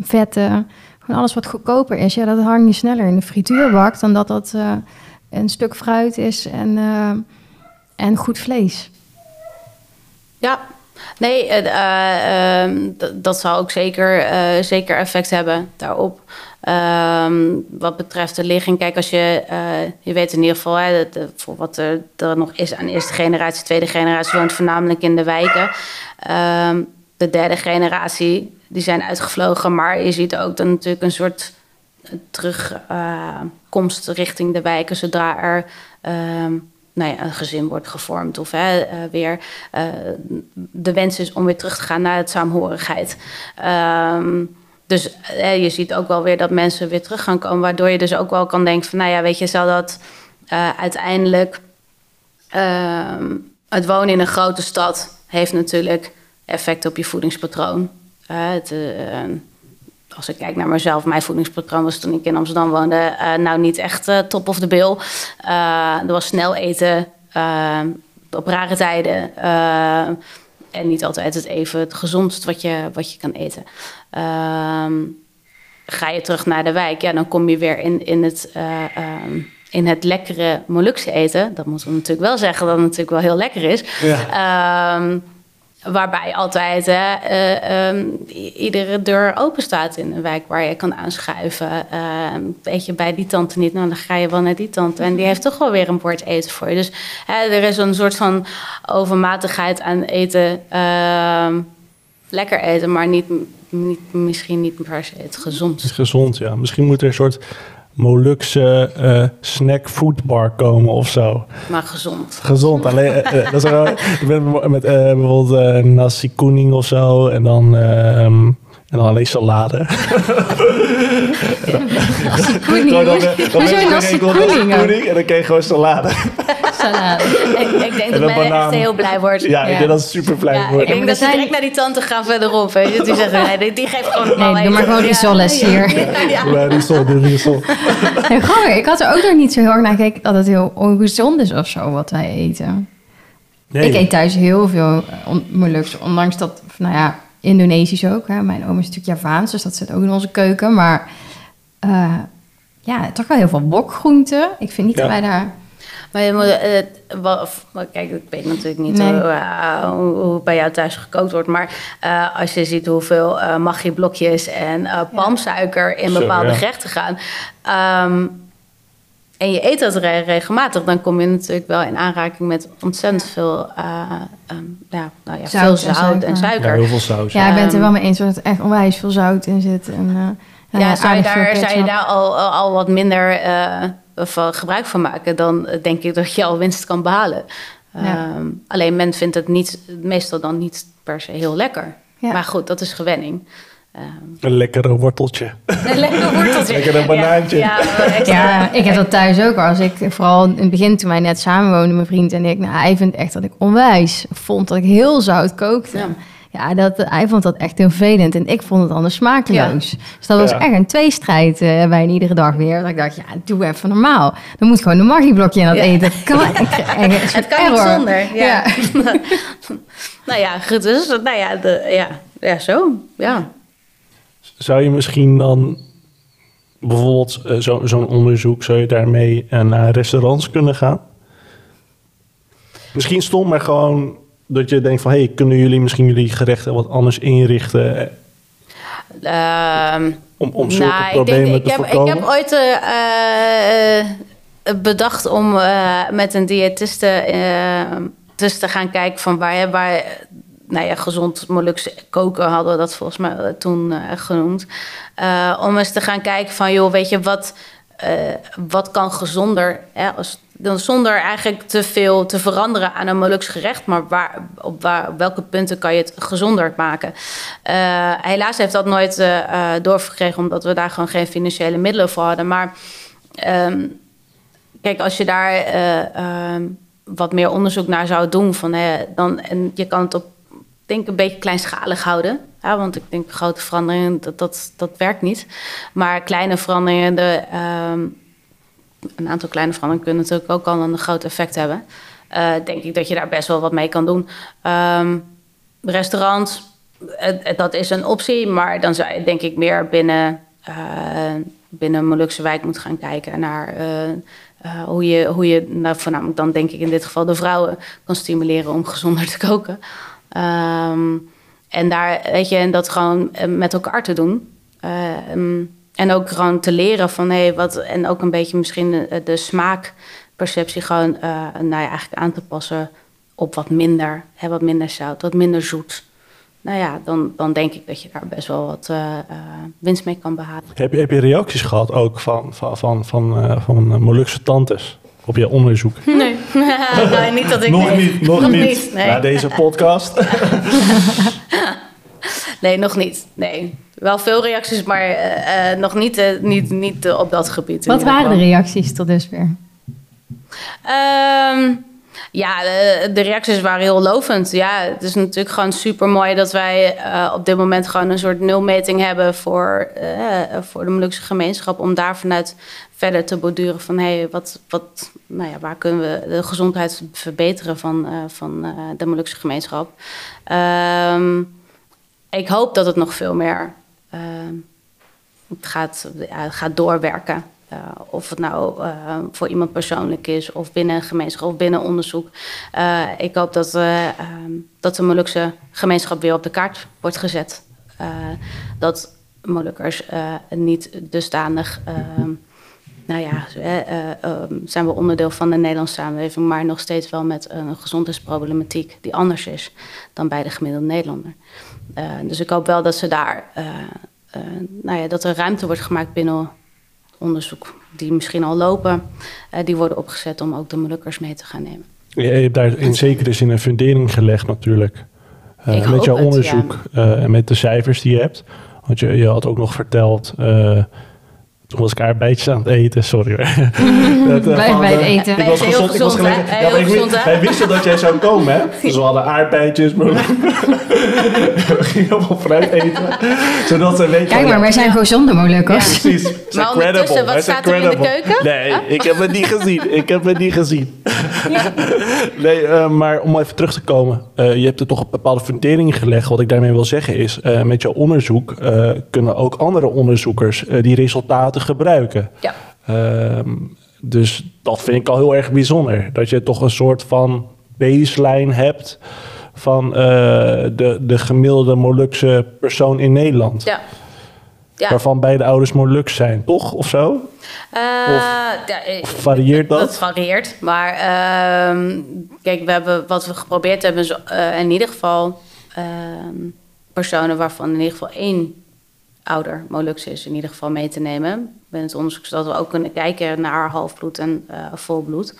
vetten, gewoon alles wat goedkoper is, ja, dat hang je sneller in de frituurbak dan dat dat een stuk fruit is en, en goed vlees. ja, Nee, eh, eh, ehm, dat zal ook zeker, eh, zeker effect hebben daarop. Ehm, wat betreft de ligging, kijk, als je, eh, je weet in ieder geval, voor wat er, er nog is aan eerste generatie, tweede generatie woont voornamelijk in de wijken. Ehm, de derde generatie, die zijn uitgevlogen, maar je ziet ook dan natuurlijk een soort terugkomst richting de wijken zodra er nou ja, een gezin wordt gevormd of hè, eh, weer eh, de wens is om weer terug te gaan naar het saamhorigheid. Ehm, dus eh, je ziet ook wel weer dat mensen weer terug gaan komen, waardoor je dus ook wel kan denken van, nou ja, weet je, zal dat uiteindelijk ehm, het wonen in een grote stad heeft natuurlijk effect op je voedingspatroon. Het, als ik kijk naar mezelf, mijn voedingspatroon was toen ik in Amsterdam woonde, eh, nou niet echt eh, top of the bill. Eh, er was snel eten op rare tijden. en niet altijd het even het gezondst wat je, wat je kan eten. Ehm, ga je terug naar de wijk, ja, dan kom je weer in, in, het, eh, ehm, in het lekkere Molukse eten. Dat moeten we natuurlijk wel zeggen dat het natuurlijk wel heel lekker is. Ehm, waarbij altijd eh, ehm, iedere deur open staat in een wijk waar je kan aanschuiven. Ehm, weet je, bij die tante niet, nou dan ga je wel naar die tante. En die heeft toch wel weer een bord eten voor je. Dus hè, er is een soort van overmatigheid aan eten. ehm, lekker eten, maar niet, niet, misschien niet per se het Het is gezondst. gezond, ja. Misschien moet er een soort Molukse eh snack food bar komen of zo. Maar gezond. Gezond. Alleen, dat is wel, ik ben met eh, bijvoorbeeld nasi kuning of zo. En dan, ehm, en dan alleen salade. (laughs) Koening. Eh, dan Hoezo ben je nasi nasi koening kuning en dan kreeg je gewoon salade. Salade. ik, ik denk En dat men echt heel blij wordt. Ja, ik denk dat het super blij Ja, ik wordt. denk dat ze direct naar die tante gaan verderop. Weet je. Die zeggen, nee, die, die geeft gewoon Nee, doe maar gewoon risoles hier. Ja. Risol, de risol. Grappig. Ik had er ook nog niet zo heel erg naar gekeken dat het heel ongezond is of zo wat wij eten. Nee. Ik eet thuis heel veel on- Molukse, ondanks dat, nou ja, Indonesisch ook. Hè. Mijn oom is natuurlijk Javaans, dus dat zit ook in onze keuken. Maar eh, ja, toch wel heel veel wokgroenten. Ik vind niet Ja. dat wij daar... Maar je moet, eh, of- maar kijk, ik weet natuurlijk niet Nee. hoe, eh, hoe, hoe bij jou thuis gekookt wordt. Maar eh, als je ziet hoeveel eh maggi-blokjes en eh, palmsuiker in Zo, bepaalde ja. gerechten gaan. ehm, en je eet dat re- regelmatig, dan kom je natuurlijk wel in aanraking met ontzettend veel eh, ehm, ja, nou ja, Zout veel en zout en suiker. suiker. Ja, heel veel saus. Ja, ik ben het er Ehm, wel mee eens dat er echt onwijs veel zout in zit. En, eh, nou Ja, zou je daar, zou je daar al, al, al wat minder eh, van gebruik van maken, dan eh, denk ik dat je al winst kan behalen. Ja. Ehm, alleen men vindt het niet, meestal dan niet per se heel lekker. Ja. Maar goed, dat is gewenning. Ehm, Een lekkere worteltje. een lekker (laughs) worteltje. Lekker een banaantje. Ja. Ja, ik heb dat thuis ook. Als ik vooral in het begin, toen wij net samenwoonden, mijn vriend en ik, nou, hij vindt echt dat ik onwijs vond dat ik heel zout kookte. Ja. Ja, dat, hij vond dat echt heel vervelend en ik vond het anders smakeloos. Dus dat was Ja. echt een tweestrijd eh bij iedere dag weer. Dat ik dacht, ja, doe even normaal. Dan moet gewoon een magieblokje in dat Ja. eten. Dat kan, (laughs) ik, ik, Het kan niet zonder. Ja. (laughs) nou ja, goed. Dus, nou ja, de, ja, ja, zo. Ja. Zou je misschien dan bijvoorbeeld eh, zo- zo'n onderzoek, zou je daarmee eh, naar restaurants kunnen gaan? Misschien stom, maar gewoon dat je denkt van... hey, kunnen jullie misschien jullie gerechten wat anders inrichten... eh, Ehm, om, om zulke Nou, ik, problemen denk, ik, te heb, voorkomen? ik heb ooit eh, eh, bedacht om eh, met een diëtiste dus te gaan kijken van waar, waar nou ja, gezond Molukse koken hadden we dat volgens mij toen genoemd. Om eens te gaan kijken van joh, weet je wat, wat kan gezonder, hè, als, dan zonder eigenlijk te veel te veranderen aan een Molux gerecht, maar waar, op, waar, welke punten kan je het gezonder maken? Eh, helaas heeft dat nooit eh eh, doorgekregen, omdat we daar gewoon geen financiële middelen voor hadden. Maar ehm, kijk, als je daar eh, ehm, wat meer onderzoek naar zou doen, van, hè, dan, en je kan het op, denk een beetje kleinschalig houden. Ja, want ik denk grote veranderingen, dat, dat, dat werkt niet. Maar kleine veranderingen, de, ehm, een aantal kleine veranderingen kunnen natuurlijk ook al een groot effect hebben. Eh, denk ik dat je daar best wel wat mee kan doen. Ehm restaurants, het- het- dat is een optie, maar dan zou je denk ik meer binnen, eh binnen Molukse wijk moeten gaan kijken naar eh, hoe je, hoe je nou, voornamelijk dan denk ik in dit geval de vrouwen kan stimuleren om gezonder te koken. Ehm, en daar, weet je, en dat gewoon eh, met elkaar te doen. Ehm, en ook gewoon te leren van hé, wat. En ook een beetje misschien de, de smaakperceptie gewoon uh, nou ja, eigenlijk aan te passen op wat minder. Hè, wat minder zout, wat minder zoet. Nou ja, dan, dan denk ik dat je daar best wel wat winst mee kan behalen. Heb je, heb je reacties gehad ook van, van, van, van, van Molukse tantes? Op je onderzoek? Nee, nee (laughs) niet dat ik nog weet. niet, nog, nog niet. niet nee. Na deze podcast. (laughs) nee, nog niet. Nee. Wel veel reacties, maar uh, nog niet, uh, niet, niet uh, op dat gebied. Wat waren de reacties tot dusver? Um, ja, de, de, reacties waren heel lovend. Ja, het is natuurlijk gewoon super mooi dat wij uh, op dit moment gewoon een soort nulmeting hebben voor, uh, voor de Molukse gemeenschap. Om daar vanuit verder te borduren van hey, wat, wat, nou ja, waar kunnen we de gezondheid verbeteren van, uh, van de Molukse gemeenschap. Um, ik hoop dat het nog veel meer gaat, gaat doorwerken. Uh, of het nou voor iemand persoonlijk is, of binnen een gemeenschap, of binnen onderzoek. Ik hoop dat, dat de Molukse gemeenschap weer op de kaart wordt gezet. dat Molukkers niet dusdanig. Nou ja, zijn we onderdeel van de Nederlandse samenleving, maar nog steeds wel met een gezondheidsproblematiek die anders is dan bij de gemiddelde Nederlander. dus ik hoop wel dat ze daar, nou ja, dat er ruimte wordt gemaakt binnen onderzoek die misschien al lopen, die worden opgezet om ook de Molukkers mee te gaan nemen. Je hebt daar in zekere zin een fundering gelegd natuurlijk. Uh, met jouw het, onderzoek ja. uh, en met de cijfers die je hebt. Want je, je had ook nog verteld toen was ik aardbeidjes aan het eten, sorry hoor. (laughs) dat, uh, Blijf bij het eten. Ik was gezond, ik was gelegen. Ja, ik, wij wisten dat jij zou komen, hè? (laughs) Dus we hadden aardbeidjes, maar we gingen allemaal fruit eten. Zodat ze weten... Kijk maar, wij zijn gezonde Molukkers. Ja, precies. Maar ondertussen, wat staat er in de keuken? Nee, ik heb het niet gezien. Ik heb het niet gezien. nee, uh, maar om even terug te komen. Uh, je hebt er toch een bepaalde fundering gelegd. Wat ik daarmee wil zeggen is, uh, met jouw onderzoek kunnen ook andere onderzoekers die resultaten gebruiken. Ja. Um, dus dat vind ik al heel erg bijzonder. Dat je toch een soort van baseline hebt van uh, de, de gemiddelde Molukse persoon in Nederland. Ja. ja. Waarvan beide ouders Moluks zijn, toch? Of zo? Uh, of, ja, of varieert dat? Dat varieert. Maar uh, kijk, we hebben, wat we geprobeerd hebben is in ieder geval personen waarvan in ieder geval één ouder Molux is, in ieder geval mee te nemen. Binnen het onderzoek, zodat we ook kunnen kijken naar halfbloed en uh, volbloed.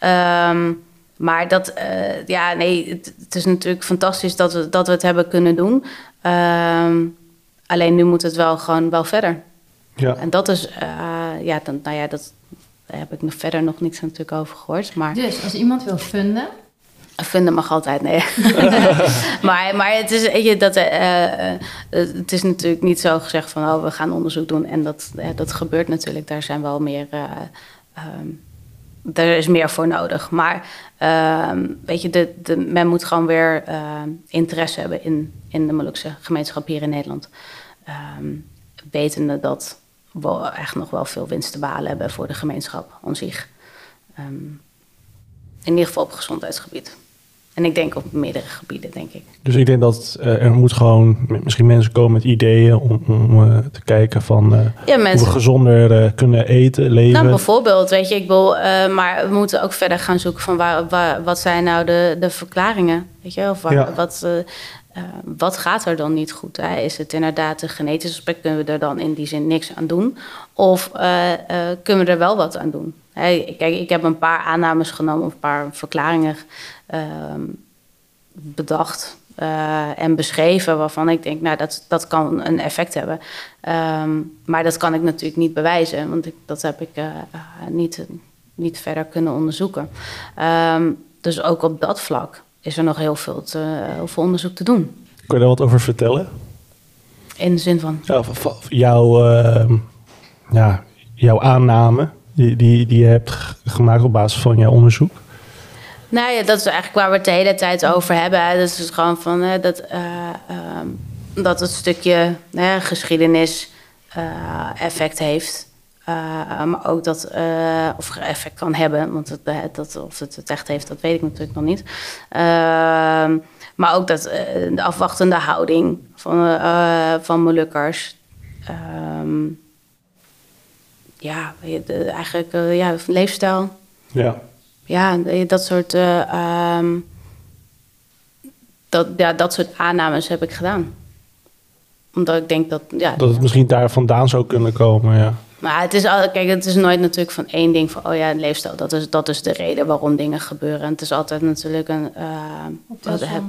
Um, maar dat, uh, ja, nee, het, het, is natuurlijk fantastisch dat we, dat we het hebben kunnen doen. Um, alleen nu moet het wel gewoon wel verder. Ja. En dat is, uh, ja, dan, nou ja, dat daar heb ik nog verder nog niks natuurlijk over gehoord. Maar... Dus als iemand wil funden, Vinden mag altijd, nee. (laughs) maar, maar het is, je, dat, uh, uh, het is natuurlijk niet zo gezegd van... oh, we gaan onderzoek doen en dat, uh, dat gebeurt natuurlijk. Daar zijn wel meer... Um, er is meer voor nodig. Maar ehm, weet je, de, de, men moet gewoon weer interesse hebben... in, in de Molukse gemeenschap hier in Nederland. Um, wetende dat we echt nog wel veel winst te behalen hebben... voor de gemeenschap aan zich. in ieder geval op gezondheidsgebied. En ik denk op meerdere gebieden, denk ik. Dus ik denk dat uh, er moet gewoon misschien mensen komen met ideeën om, om uh, te kijken van uh, ja, mensen, hoe we gezonder kunnen eten, leven. Nou, bijvoorbeeld, weet je, ik wil, maar we moeten ook verder gaan zoeken van waar, waar, wat zijn nou de, de verklaringen, weet je, of waar, ja. wat, wat gaat er dan niet goed? Hè? Is het inderdaad een genetisch aspect, kunnen we er dan in die zin niks aan doen? Of kunnen we er wel wat aan doen? Hey, kijk, ik heb een paar aannames genomen of een paar verklaringen uh, bedacht uh, en beschreven waarvan ik denk, nou, dat, dat kan een effect hebben. Um, maar dat kan ik natuurlijk niet bewijzen, want ik, dat heb ik uh, niet, niet verder kunnen onderzoeken. Um, dus ook op dat vlak is er nog heel veel, te, heel veel onderzoek te doen. Kun je daar wat over vertellen? In de zin van? Ja, jouw, ja, jouw aanname die, die, die je hebt gemaakt op basis van jouw onderzoek? Nou ja, dat is eigenlijk waar we het de hele tijd over hebben. Dat is dus gewoon van uh, dat, uh, uh, dat het stukje geschiedenis eh, effect heeft. maar ook dat, of effect kan hebben, want dat, of het het echt heeft, dat weet ik natuurlijk nog niet. Ehm, Maar ook dat, eh, de afwachtende houding van, eh, van Molukkers. Ehm, ja, eigenlijk eh, ja, leefstijl. Ja. Ja, dat soort, eh, ehm, dat, ja, dat soort aannames heb ik gedaan. Omdat ik denk dat, ja, Dat het misschien daar vandaan zou kunnen komen, ja. maar het is, al, kijk, het is nooit natuurlijk van één ding van, oh ja, leefstijl, dat is, dat is de reden waarom dingen gebeuren. En het is altijd natuurlijk een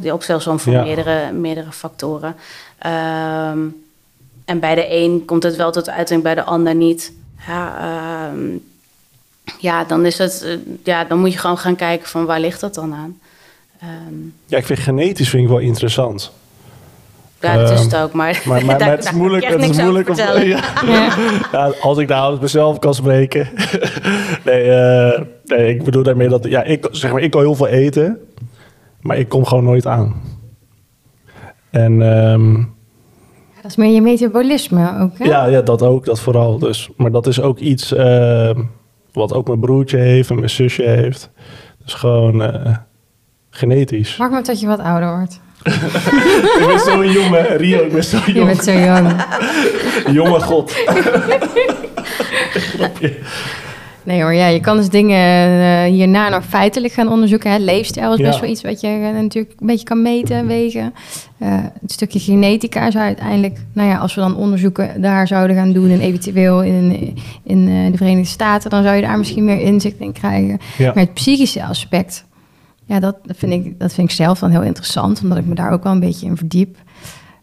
uh, opstelsom van Ja. meerdere, meerdere factoren. Ehm, en bij de een komt het wel tot uiting, bij de ander niet. Ja, ehm, ja, dan is het, eh, ja, dan moet je gewoon gaan kijken van waar ligt dat dan aan. Ehm, Ja, ik vind genetisch vind ik wel interessant. ja, dat is Ehm, het ook, maar, Maar, maar, (laughs) maar daar- het is moeilijk, het is moeilijk om... vertellen. (laughs) Ja. Ja, als ik nou uit mezelf kan spreken. (laughs) nee, eh, nee, ik bedoel daarmee dat... Ja, ik, zeg maar, ik kan heel veel eten, maar ik kom gewoon nooit aan. En ehm, Dat is meer je metabolisme ook, hè? ja, ja, dat ook, dat vooral. Dus, maar dat is ook iets ehm, wat ook mijn broertje heeft en mijn zusje heeft. Dus gewoon eh, genetisch. Wacht maar tot je wat ouder wordt. (laughs) ik ben zo jong, hè. Rio, ik ben zo Je jong. bent zo jong. (laughs) Jonge god. (laughs) Nee hoor, ja, je kan dus dingen eh, hierna nog feitelijk gaan onderzoeken. Hè. Leefstijl is best Ja. wel iets wat je eh, natuurlijk een beetje kan meten, wegen. Eh het stukje genetica zou uiteindelijk, nou ja, als we dan onderzoeken daar zouden gaan doen... en eventueel in, in de Verenigde Staten... dan zou je daar misschien meer inzicht in krijgen. Ja. Maar het psychische aspect, ja, dat, dat, vind ik, dat vind ik zelf dan heel interessant... omdat ik me daar ook wel een beetje in verdiep.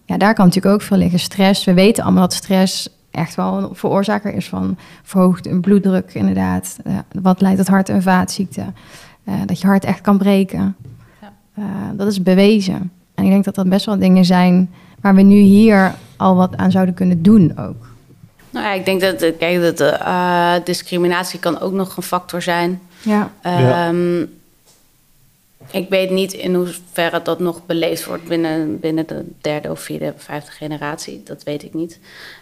Ja, daar kan natuurlijk ook veel liggen. Stress, we weten allemaal dat stress echt wel een veroorzaker is van verhoogde bloeddruk, inderdaad. Eh, wat leidt tot hart- en vaatziekten. Eh, dat je hart echt kan breken. Ja. Eh, dat is bewezen. En ik denk dat dat best wel dingen zijn waar we nu hier al wat aan zouden kunnen doen ook. Nou ja, ik denk dat, kijk, dat eh, discriminatie kan ook nog een factor zijn. Ja, Ja. Ehm, ik weet niet in hoeverre dat nog beleefd wordt binnen, binnen de derde of vierde of vijfde generatie. Dat weet ik niet.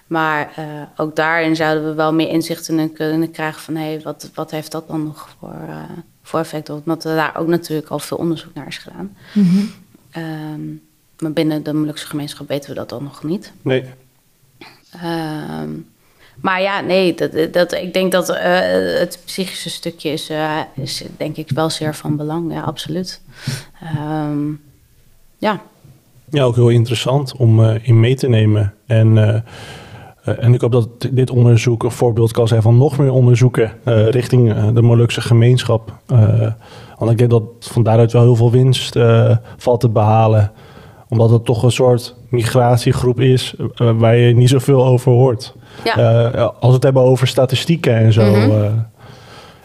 Maar eh, ook daarin zouden we wel meer inzichten in kunnen krijgen van... hé, hey, wat, wat heeft dat dan nog voor, eh, voor effect? Omdat er daar ook natuurlijk al veel onderzoek naar is gedaan. Ehm, maar binnen de Molukse gemeenschap weten we dat dan nog niet. Nee. Ehm, maar ja, nee, dat, dat, ik denk dat eh, het psychische stukje is, eh, is denk ik wel zeer van belang. Ja, absoluut. Ehm, ja, Ja, ook heel interessant om eh, in mee te nemen. En, eh, en ik hoop dat dit onderzoek een voorbeeld kan zijn van nog meer onderzoeken eh, richting eh, de Molukse gemeenschap. Eh, want ik denk dat van daaruit wel heel veel winst eh, valt te behalen. Omdat het toch een soort migratiegroep is waar je niet zoveel over hoort. ja. Als we het hebben over statistieken en zo. Mhm. eh,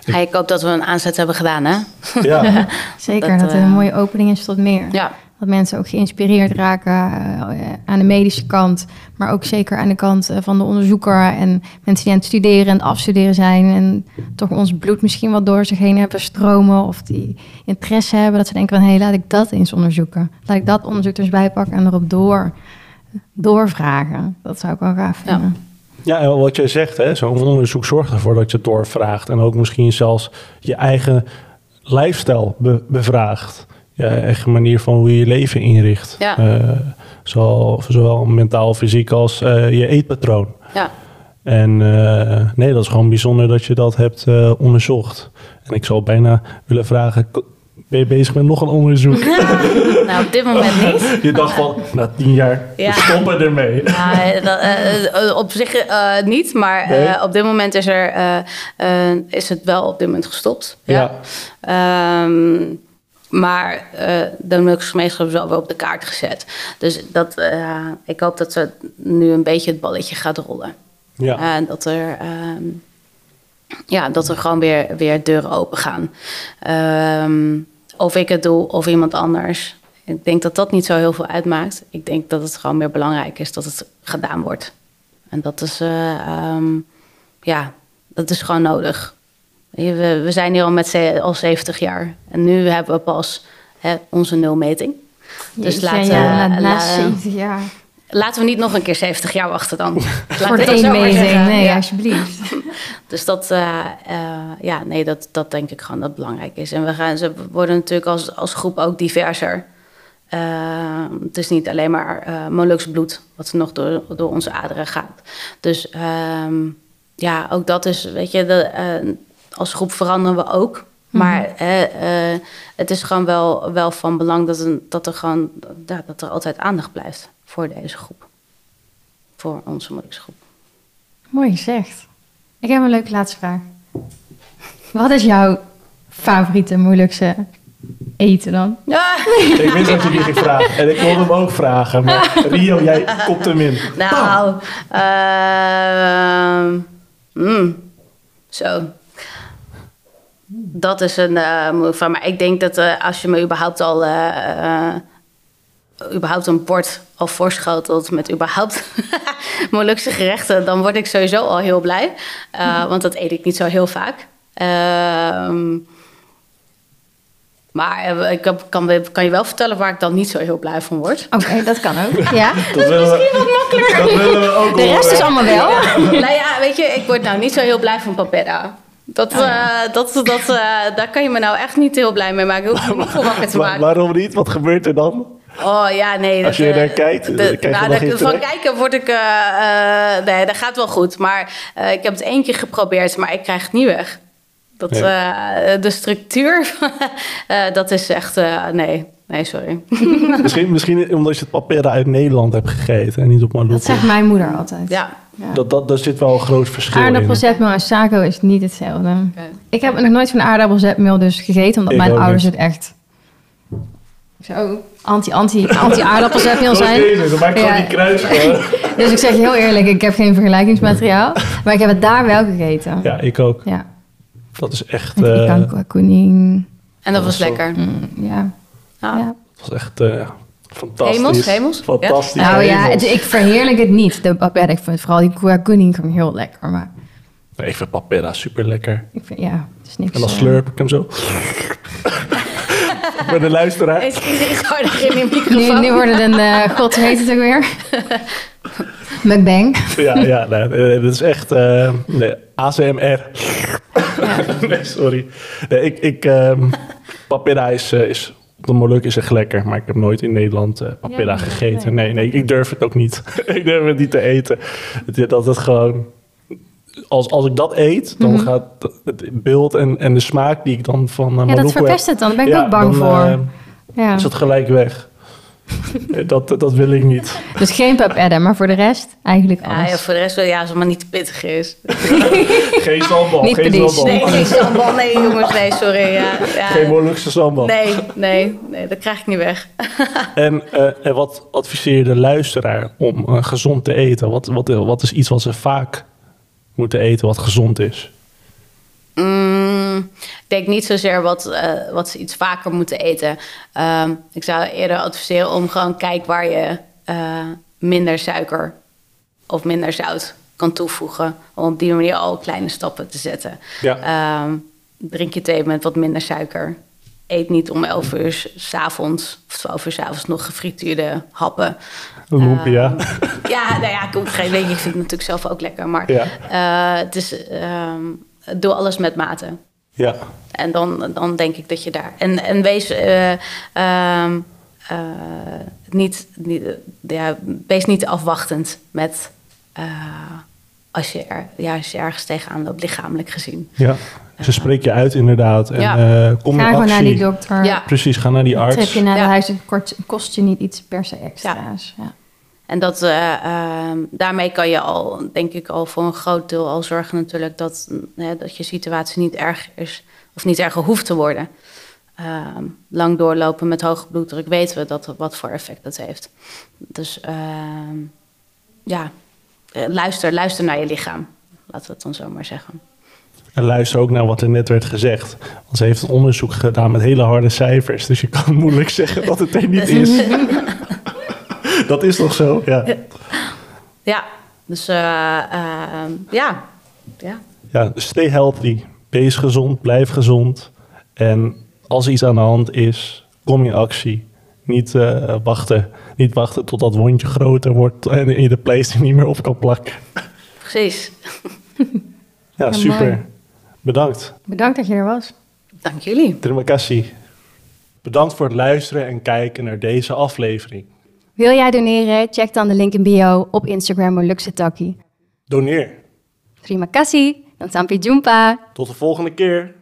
Ja, ik hoop dat we een aanzet hebben gedaan, hè? ja. (laughs) zeker. Dat, Dat, er een mooie opening is tot meer. Ja, Dat mensen ook geïnspireerd raken eh, aan de medische kant, maar ook zeker aan de kant eh, van de onderzoeker en mensen die aan het studeren en het afstuderen zijn en toch ons bloed misschien wat door zich heen hebben stromen of die interesse hebben, dat ze denken van hé, hey, laat ik dat eens onderzoeken. Laat ik dat onderzoek dus bijpakken en erop door, doorvragen. Dat zou ik wel Ja. vinden. Ja, en wat jij zegt, hè, zo'n onderzoek zorgt ervoor dat je het doorvraagt. En ook misschien zelfs je eigen be- bevraagt. Je eigen manier van hoe je je leven inricht. Ja. Eh, zowel, zowel mentaal, fysiek als eh, je eetpatroon. ja. En eh, nee, dat is gewoon bijzonder dat je dat hebt onderzocht. En ik zou bijna willen vragen, ben je bezig met nog een onderzoek? (laughs) Nou, op dit moment niet. (laughs) je dacht van, na tien jaar, Ja. we stoppen ermee. Ja, (laughs) dat, eh, op zich niet, maar op dit moment is, er, is het wel op dit moment gestopt. Ja. Ehm, maar eh, de gemeenschap is wel weer op de kaart gezet. Dus dat, eh, ik hoop dat ze nu een beetje het balletje gaat rollen. Ja. En dat er, ehm, ja, dat er gewoon weer, weer deuren open gaan. Ehm, of ik het doe of iemand anders. Ik denk dat dat niet zo heel veel uitmaakt. Ik denk dat het gewoon meer belangrijk is dat het gedaan wordt. En dat is, eh, ehm, ja, dat is gewoon nodig. We, we zijn hier al met ze- al 70 jaar. En nu hebben we pas hè, onze nulmeting. Dus Jeetje, laten, ja, na, na la- 70 jaar. laten we niet nog een keer 70 jaar wachten dan. (laughs) Voor de eenmeting, zeggen. nee, Ja. alsjeblieft. (laughs) Dus dat, eh, eh, ja, nee, dat, dat denk ik gewoon dat belangrijk is. En we, gaan, ze worden natuurlijk als, als groep ook diverser. Eh, het is niet alleen maar eh Molukse bloed wat nog door, door onze aderen gaat. Dus ehm, ja, ook dat is, weet je, de, eh, als groep veranderen we ook. Maar eh, eh, het is gewoon wel, wel van belang dat, een, dat, er gewoon, ja, dat er altijd aandacht blijft voor deze groep. Voor onze Molukse groep. Mooi gezegd. Ik heb een leuke laatste vraag. Wat is jouw favoriete moeilijkste eten dan? Ja. Ik wist dat je die ging vragen. En ik wilde hem ook vragen. Maar Rio, jij kopt hem in. Nou, ehm, mm, zo. Dat is een eh vraag. Maar ik denk dat eh, als je me überhaupt al... eh, überhaupt een bord al voorschotelt met überhaupt (laughs) Molukse gerechten... dan word ik sowieso al heel blij. Eh, Want dat eet ik niet zo heel vaak. Ehm, maar ik heb- kan, kan je wel vertellen waar ik dan niet zo heel blij van word. Oké, dat kan ook. (laughs) Ja. Dat willen we, dat willen we ook De rest is allemaal wel. (laughs) nou ja, weet je, ik word nou niet zo heel blij van papeda. Dat, eh, dat, dat, eh, daar kan je me nou echt niet heel blij mee maken. Ik hoef niet voor wakker te Wa- maken. waarom niet? Wat gebeurt er dan? Oh ja, nee. Als dat, je er eh, naar kijkt, de- je nou, dat- van kijken word ik... nee, dat gaat wel goed. Maar ik heb het één keer geprobeerd, maar ik krijg het niet weg. Dat, eh, de structuur, (laughs) eh, dat is echt... eh, nee, nee, sorry. (laughs) Misschien, misschien omdat je het papera uit Nederland hebt gegeten en niet op Dat Marokko. zegt mijn moeder altijd. Ja. Dat, dat, daar zit wel een groot verschil in. Aardappelzetmeel en sako is niet hetzelfde. Ik heb nog nooit van aardappelzetmeel dus gegeten, omdat Ik mijn ouders niet. het echt zo anti-anti anti-aardappelzetmeel zijn. Oké, dan maak ik gewoon Ja. die kruis. (laughs) Dus ik zeg je heel eerlijk, ik heb geen vergelijkingsmateriaal. Maar ik heb het daar wel gegeten. Ja, ik ook. Ja. Dat is echt, Met eh, ikan kua kuning. En dat was zo. lekker. Mm, ja. Ja. ja. dat was echt eh, fantastisch. Hemels, hemels. Fantastisch. Nou ja, hemels. het- ik verheerlijk het niet. De papeda, ik vind vooral die kua kuning heel lekker. Maar Nee, ik vind papera super lekker. ik vind, ja, het is niks... En dan eh, slurp ik hem zo. (laughs) Voor de luisteraar. Iets harder in die Nu, microfoon. nu wordt het een, eh, god, hoe heet het ook weer? (laughs) Mukbang. Ja, ja nee, eh, dat is echt eh, nee, ASMR. (laughs) nee, sorry. Nee, ik, ik, ehm (laughs) papera is, eh, is op de Moluk is echt lekker, maar ik heb nooit in Nederland eh papera Ja, gegeten. nee. Nee, ik durf het ook niet. (laughs) ik durf het niet te eten. Het, dat het gewoon... Als, als ik dat eet, dan gaat het beeld en, en de smaak die ik dan van uh, Mhm. Ja, dat verpest het dan. Daar ben ik Ja, ook bang dan, voor. eh, ja. is het gelijk weg. (laughs) Dat, dat wil ik niet. Dus geen papeda, maar voor de rest eigenlijk alles. ja, voor de rest wel, ja, als het maar niet te pittig is. (laughs) Geen sambal, Niet geen sambal. Nee, geen sambal. Nee, jongens, nee, sorry. Ja, ja. Geen Molukse sambal. Nee, nee, nee, dat krijg ik niet weg. (laughs) En, eh, en wat adviseer je de luisteraar om eh, gezond te eten? Wat, wat, wat is iets wat ze vaak moeten eten wat gezond is? Mm, ik denk niet zozeer wat, eh, wat ze iets vaker moeten eten. Ehm, ik zou eerder adviseren om gewoon kijk waar je eh, minder suiker of minder zout kan toevoegen. Om op die manier al kleine stappen te zetten. Ja. Ehm, drink je thee met wat minder suiker. Eet niet om 11 uur s- 's avonds of 12 uur 's avonds nog gefrituurde happen. Lumpia. Ja, nou ja, ik, geen, weet ik vind het natuurlijk zelf ook lekker. Maar Ja. eh, het is, doe alles met mate. ja. En dan, dan denk ik dat je daar. En, en wees, eh, ehm, eh, niet, niet, ja, wees niet afwachtend met. eh, als, je er, ja, als je ergens tegenaan loopt, lichamelijk gezien. ja. Ze spreek je uit inderdaad. En Ja. eh, kom Ga gewoon naar die dokter. Ja. Precies, ga naar die arts. Trip je naar Ja. de huis, het kost je niet iets per se extra's. Ja. En dat, eh, ehm, daarmee kan je al, denk ik, al voor een groot deel al zorgen natuurlijk dat, mm, dat je situatie niet erg is of niet erger hoeft te worden. Ehm, lang doorlopen met hoge bloeddruk weten we dat, wat voor effect dat heeft. Dus ehm, ja, eh, luister, luister naar je lichaam. Laten we het dan zo maar zeggen. En luister ook naar wat er net werd gezegd. Want ze heeft een onderzoek gedaan met hele harde cijfers. Dus je kan moeilijk zeggen dat het er niet (laughs) is. (laughs) (laughs) dat is toch zo? Ja. Ja, dus eh, ehm, ja. ja. Ja, dus stay healthy. Wees gezond, blijf gezond. En als iets aan de hand is, kom in actie. Niet, eh, wachten, niet wachten tot dat wondje groter wordt en je de pleister niet meer op kan plakken. Precies. (laughs) Ja, Ja, super. mooi. Bedankt. Bedankt dat je er was. Dank jullie. Terima kasih. Bedankt voor het luisteren en kijken naar deze aflevering. Wil jij doneren? Check dan de link in bio op Instagram Luxetaki. Doneer. Terima kasih dan sampai jumpa. Tot de volgende keer.